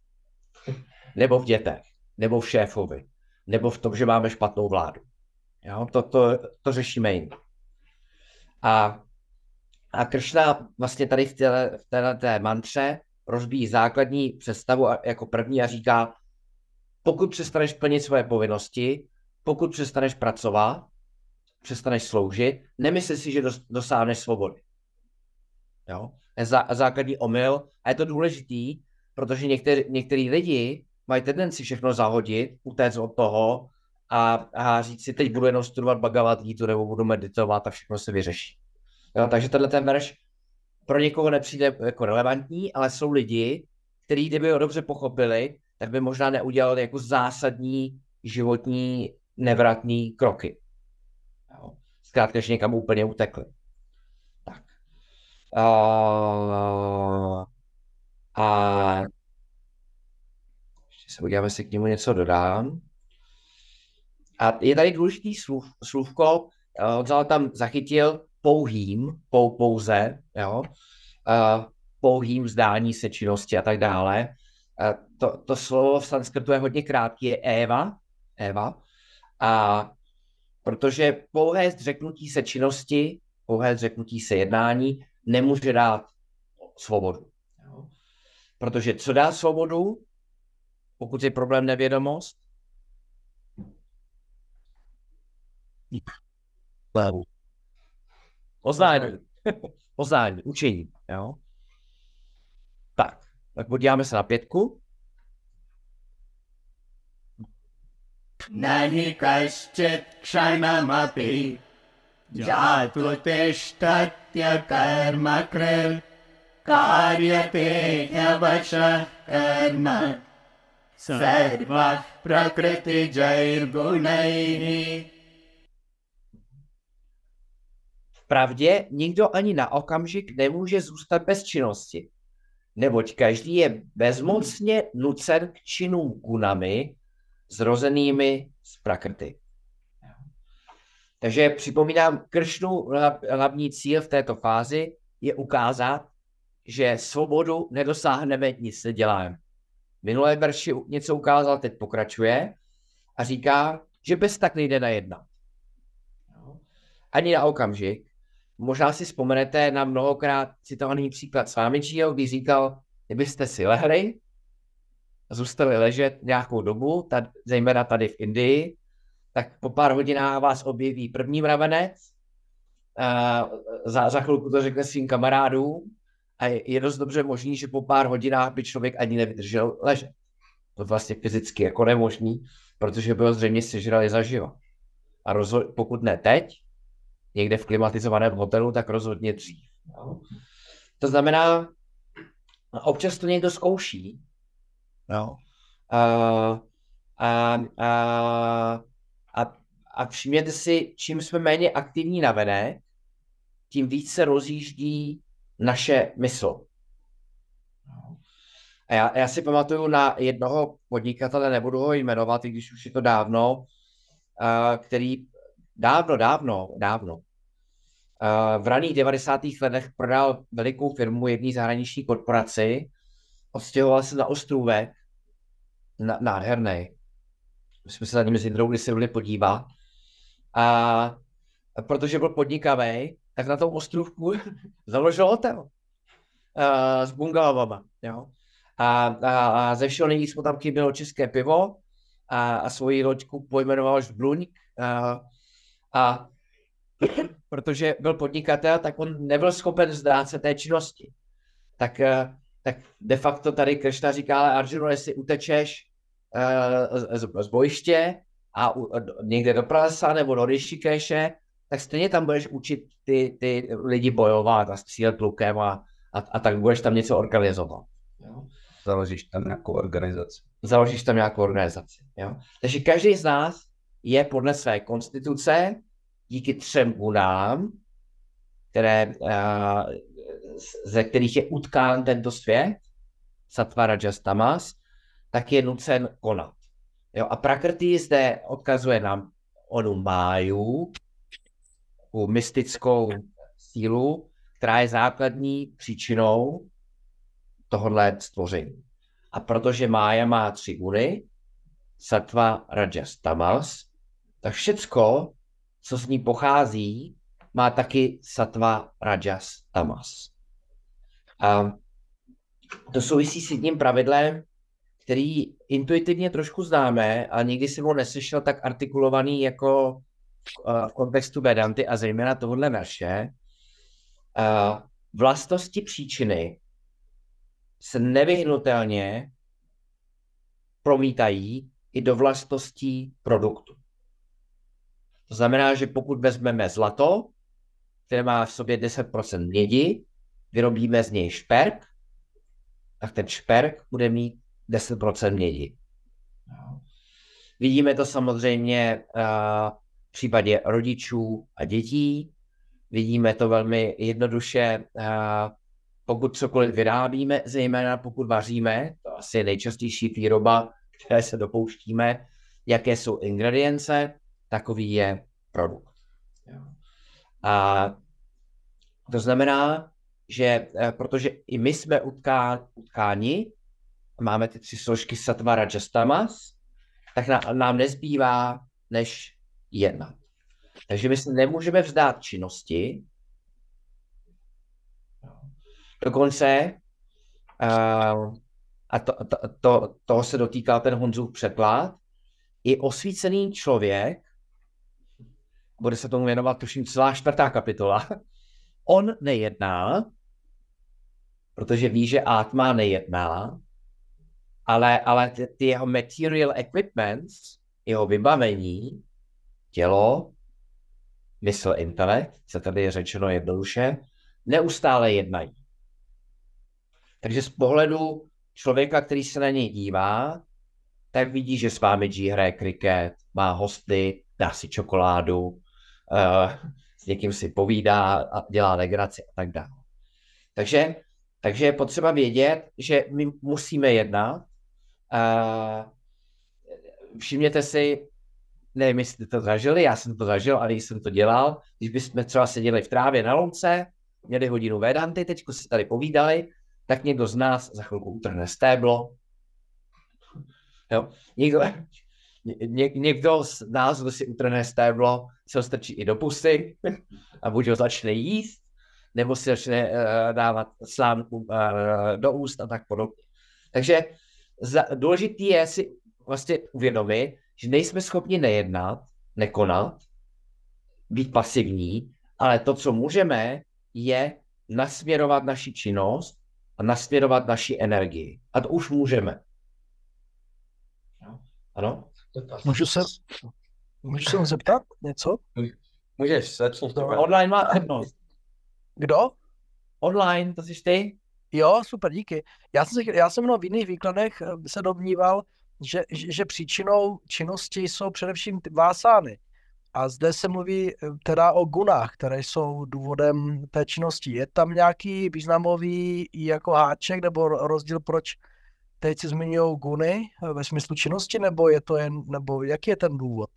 nebo v dětech, nebo v šéfovi, nebo v tom, že máme špatnou vládu. Jo? To, to, to řešíme jinak. A, a Kršna vlastně tady v, téhle, v této mantře rozbíjí základní představu jako první a říká, pokud přestaneš plnit svoje povinnosti, pokud přestaneš pracovat, přestaneš sloužit, nemysli si, že dosáhneš svobody. Jo? Je zá, základní omyl a je to důležitý, protože některý lidi mají tendenci všechno zahodit, utéct od toho a, a říct si, teď budu jenom studovat Bhagavad Gita nebo budu meditovat a všechno se vyřeší. Jo? Takže tenhle ten verš pro někoho nepřijde jako relevantní, ale jsou lidi, kteří kdyby ho dobře pochopili, tak by možná neudělali jako zásadní životní nevratný kroky. Jo. Zkrátka, že někam úplně utekli. Tak. Uh, a ještě se podíváme, jestli k němu něco dodám. A je tady důležitý slův, slůvko, on tam zachytil pouhým, pou, pouze, jo, uh, pouhým vzdání se činnosti a tak dále. Uh, to, to slovo v sanskrtu je hodně krátké, je Eva, Eva, a protože pouhé zřeknutí se činnosti, pouhé zřeknutí se jednání nemůže dát svobodu. Protože co dá svobodu, pokud je problém nevědomost? Poznání. Poznání, učení. Jo? Tak, tak podíváme se na pětku. न हि कश्चित् क्षणमपि जातु तिष्ठत्यकर्मकृत् कार्यते ह्यवशः कर्म सर्वः प्रकृतिजैर्गुणैः pravdě nikdo ani na okamžik nemůže zůstat bez činnosti, neboť každý je bezmocně nucen k činům kunami, zrozenými z prakrty. Takže připomínám, Kršnu hla- hlavní cíl v této fázi je ukázat, že svobodu nedosáhneme, nic neděláme. Minulé verši něco ukázal, teď pokračuje a říká, že bez tak nejde na jedna. Ani na okamžik. Možná si vzpomenete na mnohokrát citovaný příklad Svámičího, kdy říkal, kdybyste si lehli a zůstali ležet nějakou dobu, tady, zejména tady v Indii, tak po pár hodinách vás objeví první mravenec, a za, za chvilku to řekne svým kamarádům a je, je dost dobře možný, že po pár hodinách by člověk ani nevydržel ležet. To vlastně fyzicky jako nemožný, protože byl zřejmě sežrali zaživa. A rozho- pokud ne teď, někde v klimatizovaném hotelu, tak rozhodně dřív. Jo. To znamená, občas to někdo zkouší. Jo. A, a, a, a, a všimněte si, čím jsme méně aktivní na venek, tím víc se rozjíždí naše mysl. A já, já si pamatuju na jednoho podnikatele, nebudu ho jmenovat, i když už je to dávno, který dávno, dávno, dávno, v raných 90. letech prodal velikou firmu jedné zahraniční korporaci, odstěhoval se na ostrůvek, na, nádherný. My jsme se na něm s Jindrou kdysi byli podívat. A, a protože byl podnikavý, tak na tom ostrovku založil hotel uh, s bungalovama. Jo? A, a, a ze všeho nejvíc mu tam chybělo české pivo a, a svoji loďku pojmenoval Žbluňk. A, a protože byl podnikatel, tak on nebyl schopen zdát se té činnosti. Tak, tak de facto tady Kršna říká, ale Arjuna, jestli utečeš uh, z, z bojiště a u, někde do prasa nebo do Rishikeše, tak stejně tam budeš učit ty, ty lidi bojovat a střílet lukem a, a, a tak budeš tam něco organizovat. Jo? Založíš tam nějakou organizaci. Založíš tam nějakou organizaci. Jo? Takže každý z nás je podle své konstituce díky třem gunám, které, uh, ze kterých je utkán tento svět, sattva, rajas, tamas, tak je nucen konat. Jo? A prakrti zde odkazuje nám onu máju, tu mystickou sílu, která je základní příčinou tohohle stvoření. A protože mája má tři guny, sattva, rajas, tamas, tak všecko, co z ní pochází, má taky sattva, rajas, tamas. A to souvisí s jedním pravidlem, který intuitivně trošku známe, ale nikdy jsem ho neslyšel tak artikulovaný jako v kontextu Vedanty a zejména tohle naše. Vlastnosti příčiny se nevyhnutelně promítají i do vlastností produktu. To znamená, že pokud vezmeme zlato, které má v sobě 10% mědi, vyrobíme z něj šperk, tak ten šperk bude mít 10% mědi. Vidíme to samozřejmě uh, v případě rodičů a dětí. Vidíme to velmi jednoduše, uh, pokud cokoliv vyrábíme, zejména pokud vaříme, to asi je nejčastější výroba, které se dopouštíme, jaké jsou ingredience, takový je produkt. A to znamená, že protože i my jsme utká, utkáni, máme ty tři složky sattva, rajas, tamas, tak na, nám nezbývá než jednat. Takže my se nemůžeme vzdát činnosti, dokonce, uh, a to, to, to, toho se dotýká ten Honzův překlad, i osvícený člověk, bude se tomu věnovat tuším celá čtvrtá kapitola, on nejedná, protože ví, že Atma nejedná, ale, ale ty, ty jeho material equipments, jeho vybavení, tělo, mysl, intelekt, se tady je řečeno jednoduše, neustále jednají. Takže z pohledu člověka, který se na něj dívá, tak vidí, že s vámi G hraje kriket, má hosty, dá si čokoládu, uh, s někým si povídá a dělá legraci a tak dále. Takže, takže je potřeba vědět, že my musíme jednat. Všimněte si, nevím, jestli jste to zažili, já jsem to zažil, ale jsem to dělal, když bychom třeba seděli v trávě na louce, měli hodinu Vedanty, teď si tady povídali, tak někdo z nás za chvilku utrhne stéblo. Jo? Někdo, ně, někdo z nás, kdo si utrhne stéblo, se ho strčí i do pusy a buď ho začne jíst, nebo si začne uh, dávat slánku uh, do úst a tak podobně. Takže za, důležitý je si vlastně uvědomit, že nejsme schopni nejednat, nekonat, být pasivní, ale to, co můžeme, je nasměrovat naši činnost a nasměrovat naši energii. A to už můžeme. Ano? Můžu se, můžu se zeptat něco? Můžeš, začni to. Online má přednost. Kdo? Online, to jsi ty? Jo, super, díky. Já jsem, se, já jsem v jiných výkladech eh, se domníval, že, že že příčinou činnosti jsou především ty vásány. A zde se mluví eh, teda o gunách, které jsou důvodem té činnosti. Je tam nějaký významový jako háček nebo rozdíl, proč teď se zmiňují guny eh, ve smyslu činnosti, nebo je to jen, nebo jaký je ten důvod?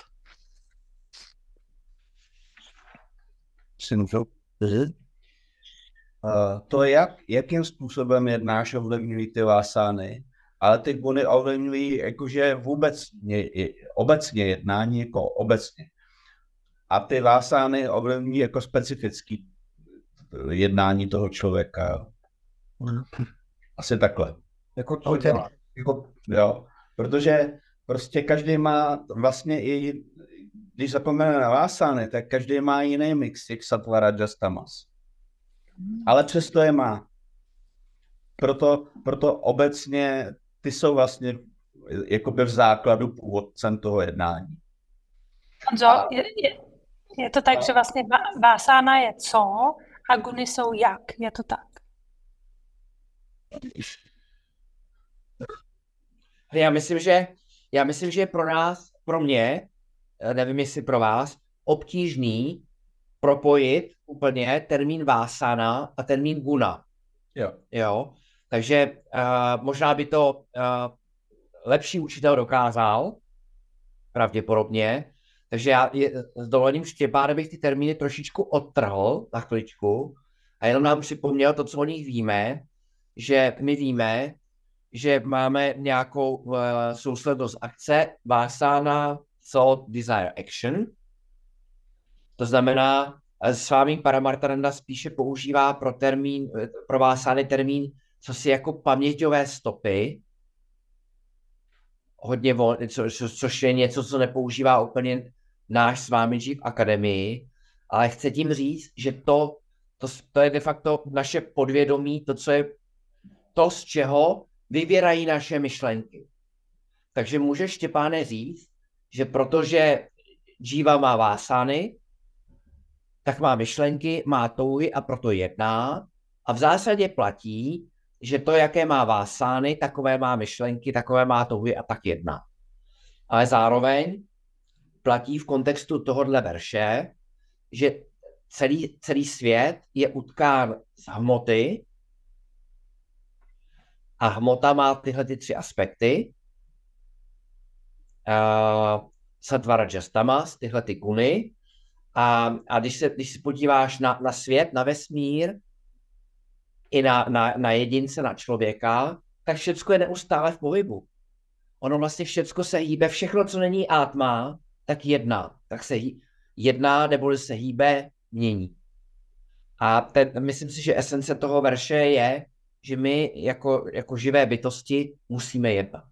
Synfil. Uh, to, jak, jakým způsobem jednáš, ovlivňují ty vásány, ale ty guny ovlivňují jakože vůbec obecně jednání jako obecně. A ty vásány ovlivňují jako specifický jednání toho člověka. Asi takhle. Jako, to, Okay. jako, jo, protože prostě každý má vlastně i, když zapomeneme na vásány, tak každý má jiný mix těch sattva, rajas, tamas. Ale přesto je má. Proto, proto obecně ty jsou vlastně jakoby v základu původcem toho jednání. Honzo, je, je, je to tak, že vlastně vásána je co a guny jsou jak? Je to tak? Já myslím, že, já myslím, že je pro nás, pro mě, nevím jestli pro vás, obtížný propojit úplně termín vásana a termín guna. Jo. Jo, takže uh, možná by to uh, lepší učitel dokázal, pravděpodobně. Takže já je, s dovolením Štěpáne bych ty termíny trošičku odtrhl na chviličku a jenom nám připomněl to, co o nich víme, že my víme, že máme nějakou uh, souslednost akce Vásána Thought Desire Action. To znamená, eh, Svámí Paramartananda spíše používá pro termín, eh, pro Vásány termín, co si jako paměťové stopy, hodně vol, co, co, což je něco, co nepoužívá úplně náš Svámidži v akademii, ale chce tím říct, že to, to, to je de facto naše podvědomí, to, co je to, z čeho vyběrají naše myšlenky. Takže může Štěpáne říct, že protože Jiva má vásány, tak má myšlenky, má touhy a proto jedná. A v zásadě platí, že to, jaké má vásány, takové má myšlenky, takové má touhy a tak jedná. Ale zároveň platí v kontextu tohohle verše, že celý, celý svět je utkán z hmoty a hmota má tyhle ty tři aspekty. Uh, sattva, rajas, tamas, tyhle ty guny. A, a když, se, když se podíváš na, na svět, na vesmír, i na, na, na jedince, na člověka, tak všechno je neustále v pohybu. Ono vlastně všechno se hýbe, všechno, co není átma, tak jedná. Tak se hý, jedná, nebo se hýbe, mění. A ten, myslím si, že esence toho verše je, že my jako, jako živé bytosti musíme jednat.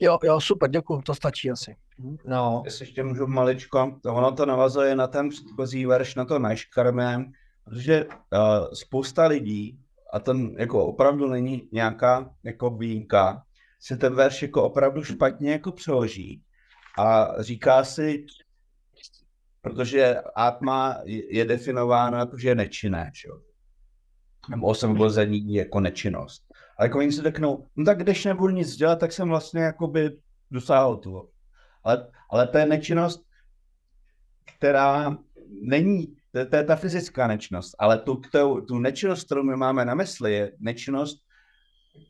Jo, jo, super, děkuji, to stačí asi. No, Jestli ještě můžu maličko, to ono to navazuje na ten předchozí verš, na to neškarmé, protože uh, spousta lidí, a ten jako opravdu není nějaká jako výjimka, se ten verš jako opravdu špatně jako přeloží a říká si, protože atma je definována jako, že je nečinné, že jo? nebo osvobození jako nečinnost. Ale jako oni si řeknou, no tak když nebudu nic dělat, tak jsem vlastně jakoby dosáhl toho. Ale, ale to je nečinnost, která není, to, to je ta fyzická nečinnost, ale tu, tu, tu nečinnost, kterou my máme na mysli, je nečinnost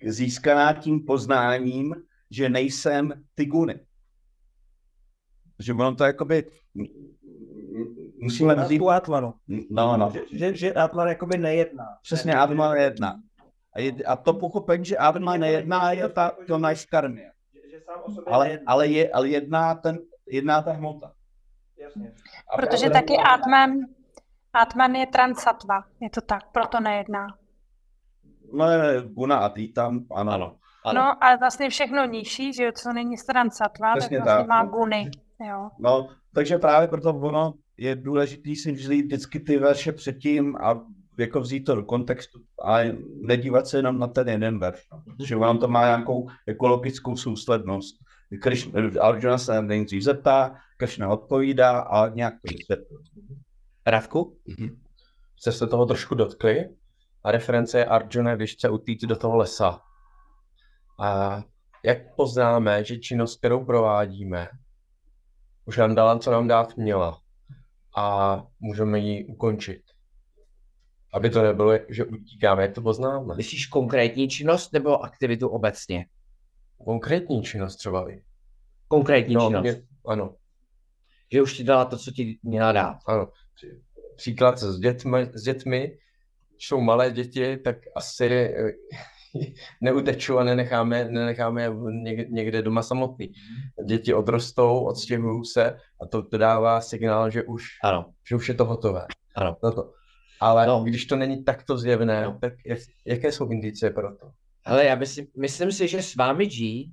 získaná tím poznáním, že nejsem ty guny. že ono to jakoby, musíme vzít, Tu Atmanu. no, no, Že, že, že Atman jakoby nejedná. přesně Atma nejedná. A, je, a to pochopení, že Atma nejedná, je ta, to že sám o sobě Ale, ale, je, ale jedná, ten, jedná ta hmota. Jasně. A Protože právě- taky Atman, Atman je transatva, je to tak, proto nejedná. No, je guna a tam, ano. Ano. Ano. No, ale vlastně všechno nižší, že jo, co není transatva, tak Přesně vlastně tak, má guny, jo. No, takže právě proto ono je důležité si vzít vždycky ty verše předtím a jako vzít to do kontextu a nedívat se jenom na ten jeden verš. No. Protože ono to má nějakou ekologickou souslednost. Kriš, Arjuna se nejdřív zeptá, Krishna odpovídá a nějak to vysvětlí. Radku? Jste se toho trošku dotkli a reference je Arjuna, když chce utít do toho lesa. A jak poznáme, že činnost, kterou provádíme, už nám dala, co nám dát měla a můžeme ji ukončit. Aby to nebylo, že utíkáme, jak to poznáme. Myslíš konkrétní činnost nebo aktivitu obecně? Konkrétní činnost třeba i. Konkrétní No, činnost. mě, ano, Že už ti dala to, co ti měla dát. ano. Příklad s dětmi, s dětmi, jsou malé děti, tak asi eh, neuteču a nenecháme, nenecháme někde, doma samotný. Děti odrostou, odstěhují se a to, to dává signál, že už, Ano, že už je to hotové. ano. No to. Ale No. když to není takto zjevné, No. tak jak, jaké jsou indicie pro to? Hele, já myslím, myslím si, že s vámi G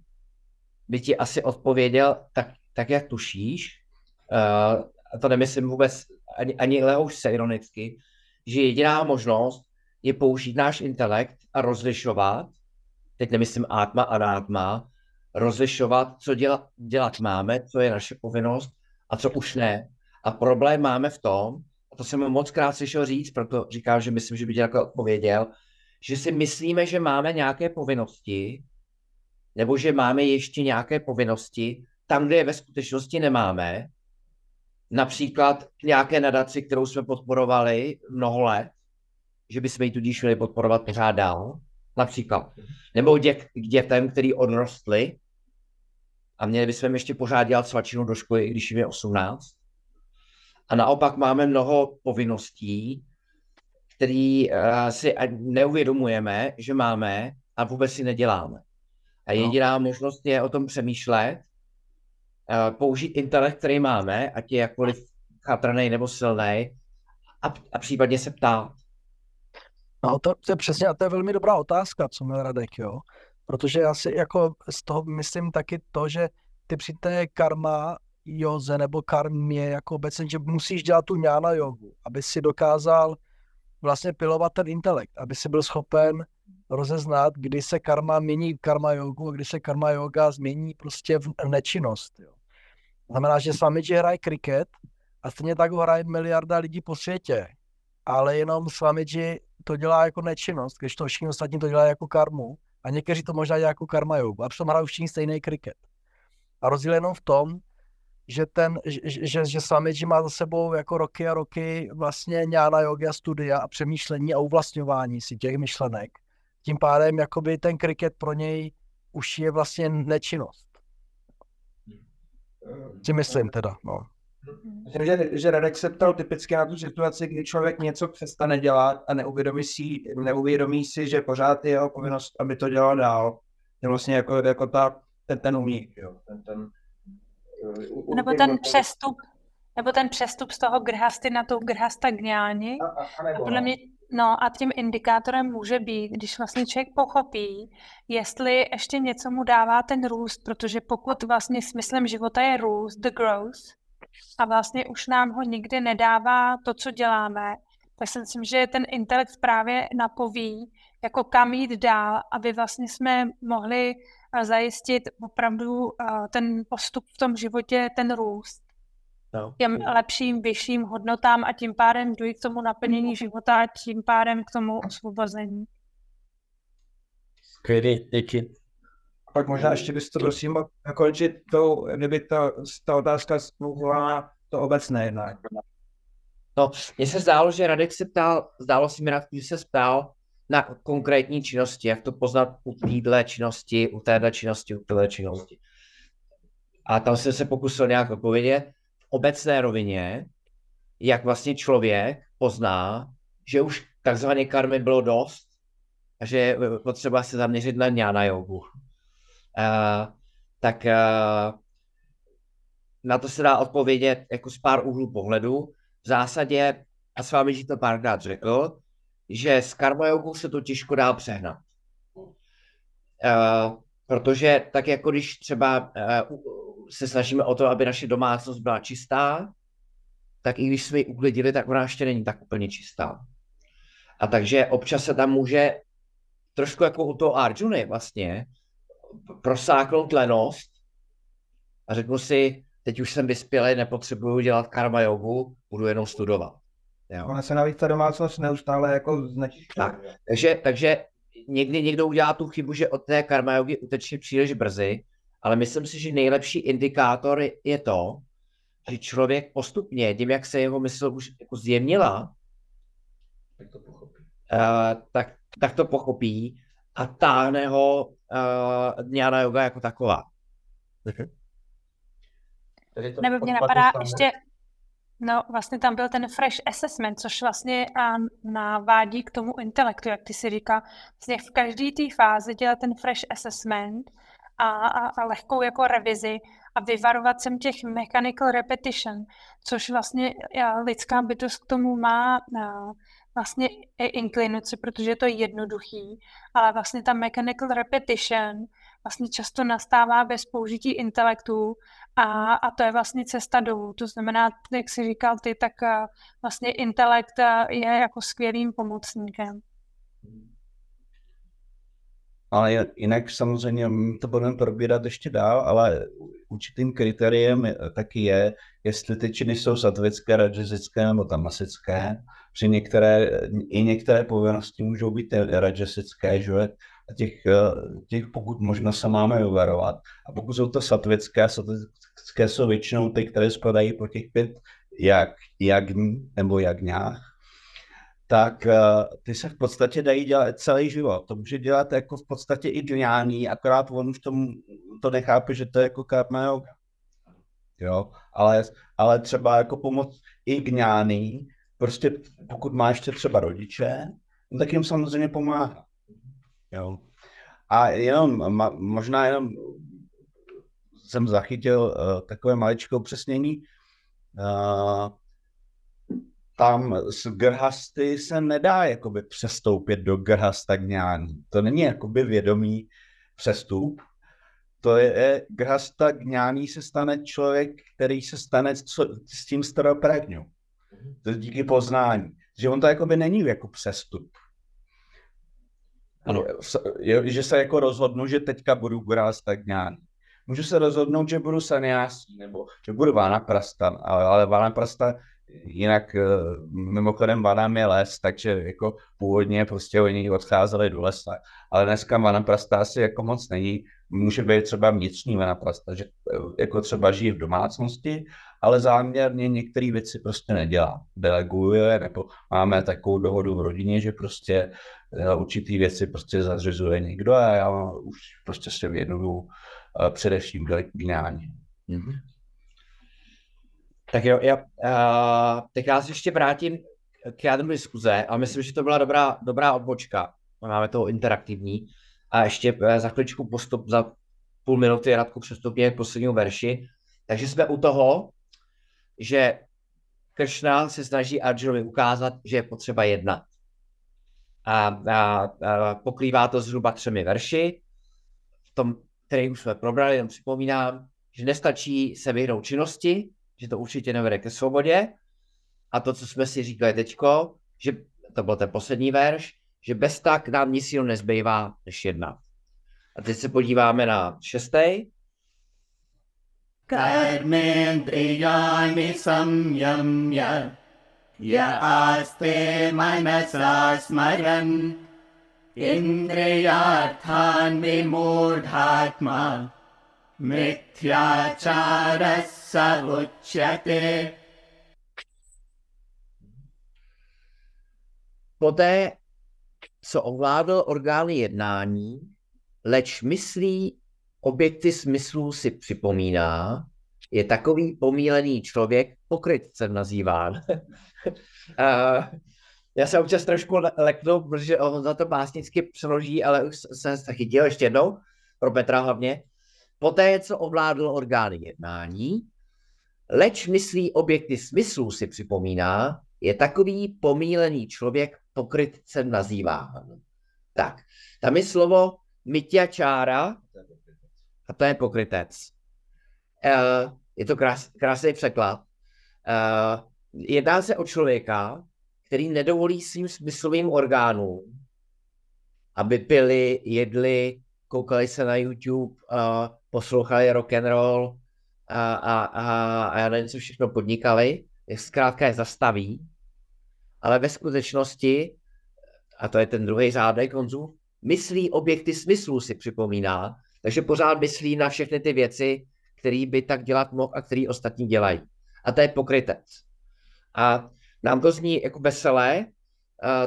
by ti asi odpověděl tak, tak jak tušíš. Uh, a to nemyslím vůbec ani, ani lehouš se ironicky, že jediná možnost je použít náš intelekt a rozlišovat, teď nemyslím átma a nátma, rozlišovat, co dělat, dělat máme, co je naše povinnost a co už ne. A problém máme v tom, to jsem mu moc krát slyšel říct, proto říkám, že myslím, že by takhle odpověděl, že si myslíme, že máme nějaké povinnosti, nebo že máme ještě nějaké povinnosti tam, kde je ve skutečnosti nemáme. Například nějaké nadaci, kterou jsme podporovali mnoho let, že bychom ji tudíž měli podporovat pořád dál. Například. Nebo děk, k dětem, který odrostly a měli bychom ještě pořád dělat svačinu do školy, když jim je 18. A naopak máme mnoho povinností, který uh, si neuvědomujeme, že máme a vůbec si neděláme. A jediná možnost je o tom přemýšlet, uh, použít intelekt, který máme, ať je jakkoliv chatrný nebo silný, a, a případně se ptát. No to, to je přesně, a to je velmi dobrá otázka, co měl Radek, jo. Protože já si jako z toho myslím taky to, že ty při té karma joze nebo karmě jako obecně, že musíš dělat tu ňána jogu, aby si dokázal vlastně pilovat ten intelekt, aby si byl schopen rozeznat, kdy se karma mění v karma jogu a kdy se karma yoga změní prostě v nečinnost. Jo. Znamená, že Swamiji hraje kriket a stejně tak ho hraje miliarda lidí po světě, ale jenom Swamiji to dělá jako nečinnost, když to všichni ostatní to dělají jako karmu a někteří to možná dělají jako karma jogu a přitom hrají všichni stejný kriket. A rozdíl je jenom v tom, že ten, že, že, Swamiji má za sebou jako roky a roky vlastně ňána yoga studia a přemýšlení a uvlastňování si těch myšlenek. Tím pádem jakoby ten kriket pro něj už je vlastně nečinnost. Si myslím teda, no. Myslím, že, že Radek se ptal typicky na tu situaci, kdy člověk něco přestane dělat a neuvědomí si, neuvědomí si že pořád je jeho povinnost, aby to dělal dál. Je vlastně jako, jako ta, ten, ten umík, jo. Ten, ten, Nebo ten přestup, nebo ten přestup z toho grhasty na tu grhasta gňáni. A, a, a podle mě, no a tím indikátorem může být, když vlastně člověk pochopí, jestli ještě něco mu dává ten růst, protože pokud vlastně smyslem života je růst, the growth, a vlastně už nám ho nikdy nedává to, co děláme, tak si myslím, že ten intelekt právě napoví, jako kam jít dál, aby vlastně jsme mohli zajistit opravdu ten postup v tom životě, ten růst No. těm lepším, vyšším hodnotám a tím pádem dojít k tomu naplnění života a tím pádem k tomu osvobození. Skvělý, díky. pak možná ještě bys to prosím mohl dokončit tou, kdyby ta, ta otázka spolupovala to obecné jednak. No, mně se zdálo, že Radek se ptal, zdálo se mi že se ptal na konkrétní činnosti, jak to poznat u téhle činnosti, u téhle činnosti, u téhle činnosti. A tam jsem se pokusil nějak odpovědět v obecné rovině, jak vlastně člověk pozná, že už takzvané karmy bylo dost a že je potřeba se zaměřit na jnana jogu. Uh, tak uh, na to se dá odpovědět jako z pár úhlů pohledu. V zásadě, a s vámi to párkrát řekl, že s karma jogou se to těžko dá přehnat. Uh, protože tak jako když třeba uh, se snažíme o to, aby naše domácnost byla čistá, tak i když jsme ji uklidili, tak ona ještě není tak úplně čistá. A takže občas se tam může trošku jako u toho Arjuny vlastně prosáknout lenost a řeknu si, teď už jsem vyspělý, nepotřebuju dělat karma jogu, budu jenom studovat. Jo. Ona se navíc ta domácnost neustále jako znečišťuje. Tak, takže, takže někdy někdo udělá tu chybu, že od té karma jogy uteče příliš brzy, ale myslím si, že nejlepší indikátor je to, že člověk postupně, tím, jak se jeho mysl už jako zjemnila, tak to pochopí. Uh, tak, tak to pochopí a táhne ho uh, dňána yoga jako taková. Okay. Nebo mě napadá ještě, no vlastně tam byl ten fresh assessment, což vlastně navádí k tomu intelektu, jak ty si říká, vlastně v každé té fázi dělat ten fresh assessment a, a, a lehkou jako revizi a vyvarovat sem těch mechanical repetition, což vlastně lidská bytost k tomu má a, vlastně inklinaci, protože je to jednoduchý, ale vlastně ta mechanical repetition vlastně často nastává bez použití intelektu a, a to je vlastně cesta dolů. To znamená, jak jsi říkal ty, tak vlastně intelekt je jako skvělým pomocníkem. Ale jinak samozřejmě to budeme probírat ještě dál, ale určitým kritériem taky je, jestli ty činy jsou satvické, rajasické nebo tamasické. Při některé, i některé povinnosti můžou být rajasické, že těch, těch pokud možno se máme uvarovat. A pokud jsou to satvické, satvické jsou většinou ty, které spadají po těch pět jak, jagní nebo jagňách, tak uh, ty se v podstatě dají dělat celý život. To může dělat jako v podstatě i dňání, akorát on už tomu to nechápe, že to je jako karma yoga. Jo, ale, ale třeba jako pomoc i gňány, prostě pokud má ještě třeba rodiče, no tak jim samozřejmě pomáhá. Jo. A jenom, možná jenom jsem zachytil uh, takové maličké upřesnění. Uh, tam z grhasty se nedá jakoby přestoupit do grhastagňání. To není jakoby vědomý přestup. To je, grhasta gňání se stane člověk, který se stane co, s tím staropragňou. To je díky poznání. Že on to jakoby není jako přestup. Ano. Je, že se jako rozhodnu, že teďka budu grhastagňání. Můžu se rozhodnout, že budu saniásí, nebo že budu vánaprasta, ale, ale vánaprasta Jinak eh, mimochodem Vanam je les, takže jako původně prostě oni odcházeli do lesa, ale dneska vanaprasta asi jako moc není. Může být třeba vnitřní vanaprasta, že eh, jako třeba žije v domácnosti, ale záměrně některé věci prostě nedělá. Deleguje, nebo máme takovou dohodu v rodině, že prostě určitý věci prostě zařizuje někdo a já už prostě se věnuju především k Mm-hmm. Tak jo, já, uh, tak já se ještě vrátím k jádru diskuze a myslím, že to byla dobrá, dobrá odbočka. Máme to interaktivní. A ještě eh, za chvíličku postup, za půl minuty Radku přestupně k poslednímu verši. Takže jsme u toho, že Kršna se snaží Arjunovi ukázat, že je potřeba jednat. A, a, a pokrývá to zhruba třemi verši, v tom, který už jsme probrali, jenom připomínám, že nestačí se vyhnout činnosti, že to určitě nevede ke svobodě. A to, co jsme si říkali teďko, že to byl ten poslední verš, že bez tak nám nic jiného nezbývá, než jednat. A teď se podíváme na šestý. Samyamya ya aste manasa smaran indriyarthan vimurdhatma Mithyačárasa učyate. Poté, co ovládl orgány jednání, leč myslí objekty smyslů si připomíná, je takový pomílený člověk, pokrytcem nazýván. Uh, já se občas trošku le- leknu, protože on za to básnicky přeloží, ale už jsem se chytil ještě jednou, pro Petra hlavně. Poté, co ovládl orgány jednání, leč myslí objekty smyslů si připomíná, je takový pomílený člověk pokrytcem nazýván. Tak, tam je slovo myťačára a to je pokrytec. Uh, je to krás, krásný překlad. Jedná se o člověka, který nedovolí svým smyslovým orgánům, aby pili, jedli, koukali se na YouTube, uh, poslouchali rock and roll a, a, a, a já nevím, co všechno podnikali, je zkrátka je zastaví, ale ve skutečnosti, a to je ten druhý řádek Honzu, myslí objekty smyslů si připomíná, takže pořád myslí na všechny ty věci, který by tak dělat mohl a který ostatní dělají. A to je pokrytec. A nám to zní jako veselé,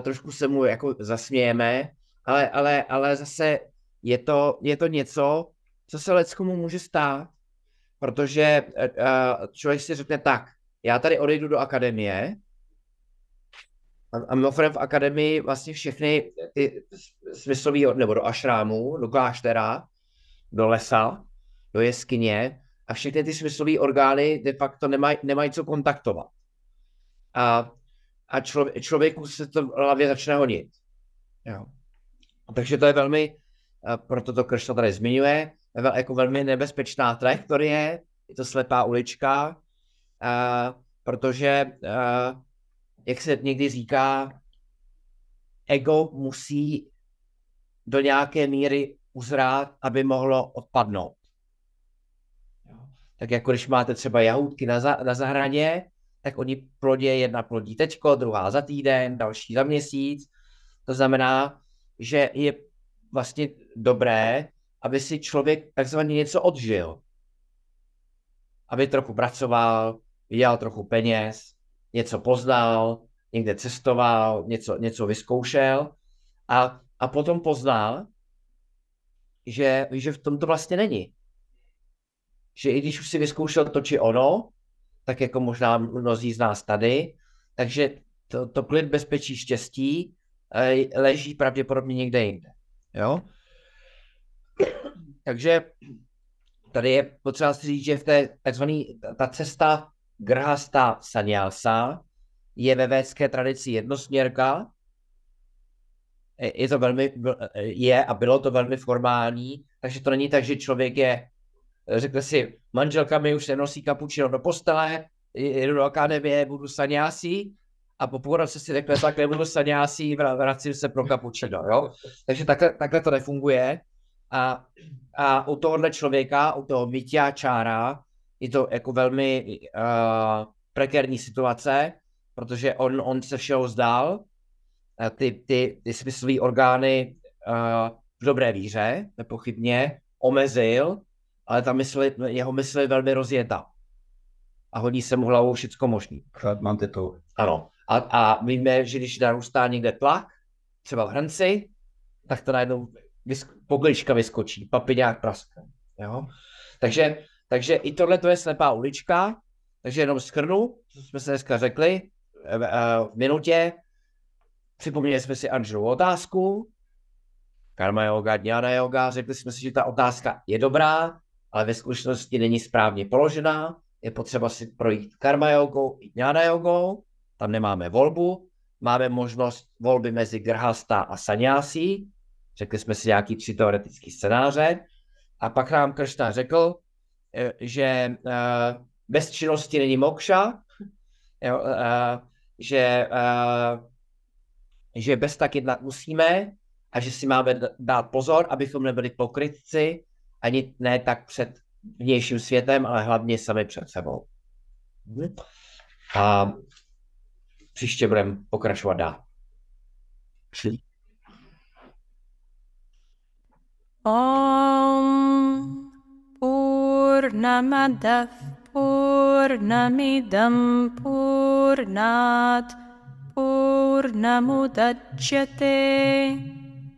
trošku se mu jako zasmějeme, ale, ale, ale zase je to, je to něco, co se leckomu může stát, protože uh, člověk si řekne tak, já tady odejdu do akademie a, mimochodem v akademii vlastně všechny ty smyslový, nebo do ašrámu, do kláštera, do lesa, do jeskyně a všechny ty smyslové orgány de facto nemají, nemají co kontaktovat. A, a člověk, člověku se to v hlavě začne honit. Jo. Takže to je velmi, proto to Kršta tady zmiňuje, jako velmi nebezpečná trajektorie, je to slepá ulička, a, protože, a, jak se někdy říká, ego musí do nějaké míry uzrát, aby mohlo odpadnout. Tak jako když máte třeba jahůdky na, za, na zahradě, tak oni plodě jedna plodí tečko, druhá za týden, další za měsíc. To znamená, že je vlastně dobré, aby si člověk takzvaně něco odžil. Aby trochu pracoval, vydělal trochu peněz, něco poznal, někde cestoval, něco, něco vyzkoušel a, a potom poznal, že, že v tom to vlastně není. Že i když už si vyzkoušel to či ono, tak jako možná mnozí z nás tady, takže to, to klid bezpečí štěstí eh, leží pravděpodobně někde jinde. Jo? Takže tady je potřeba si říct, že v té takzvané, ta cesta Grhasta Sanyasa je ve védské tradici jednosměrka, je to velmi, je a bylo to velmi formální, takže to není tak, že člověk je, řekl si, manželka mi už nenosí kapučino do postele, jedu do akademie, budu saňásí a po půl roce si řekne, tak nebudu saňásí, vracím se pro kapučino, jo. Takže takhle, takhle to nefunguje. A, a u tohohle člověka, u toho Vitya Čára, je to jako velmi uh, prekérní situace, protože on, on se všeho vzdal, ty, ty, ty smyslové orgány uh, v dobré víře, nepochybně, omezil, ale ta mysl, jeho mysl je velmi rozjetá. A hodí se mu hlavou všecko možný. Mám to. Ano. A, a víme, že když narůstá někde tlak, třeba v hrnci, tak to najednou vysk- poglička vyskočí, papiňák praskne. Jo? Takže, takže i tohle to je slepá ulička, takže jenom schrnu, co jsme se dneska řekli v minutě. Připomněli jsme si Angelovu otázku, karma yoga, dňana yoga, řekli jsme si, že ta otázka je dobrá, ale ve skutečnosti není správně položená, je potřeba si projít karma jogou i dňana jogou, tam nemáme volbu, máme možnost volby mezi grhasta a sanyásí, řekli jsme si nějaký tři teoretický scénáře, a pak nám Kršna řekl, že bez činnosti není mokša, že že bez tak jednat musíme a že si máme dát pozor, abychom nebyli pokrytci, ani ne tak před vnějším světem, ale hlavně sami před sebou. A příště budeme pokračovat dál. Om Purnamadav Purnamidam Purnat Purnamudachyate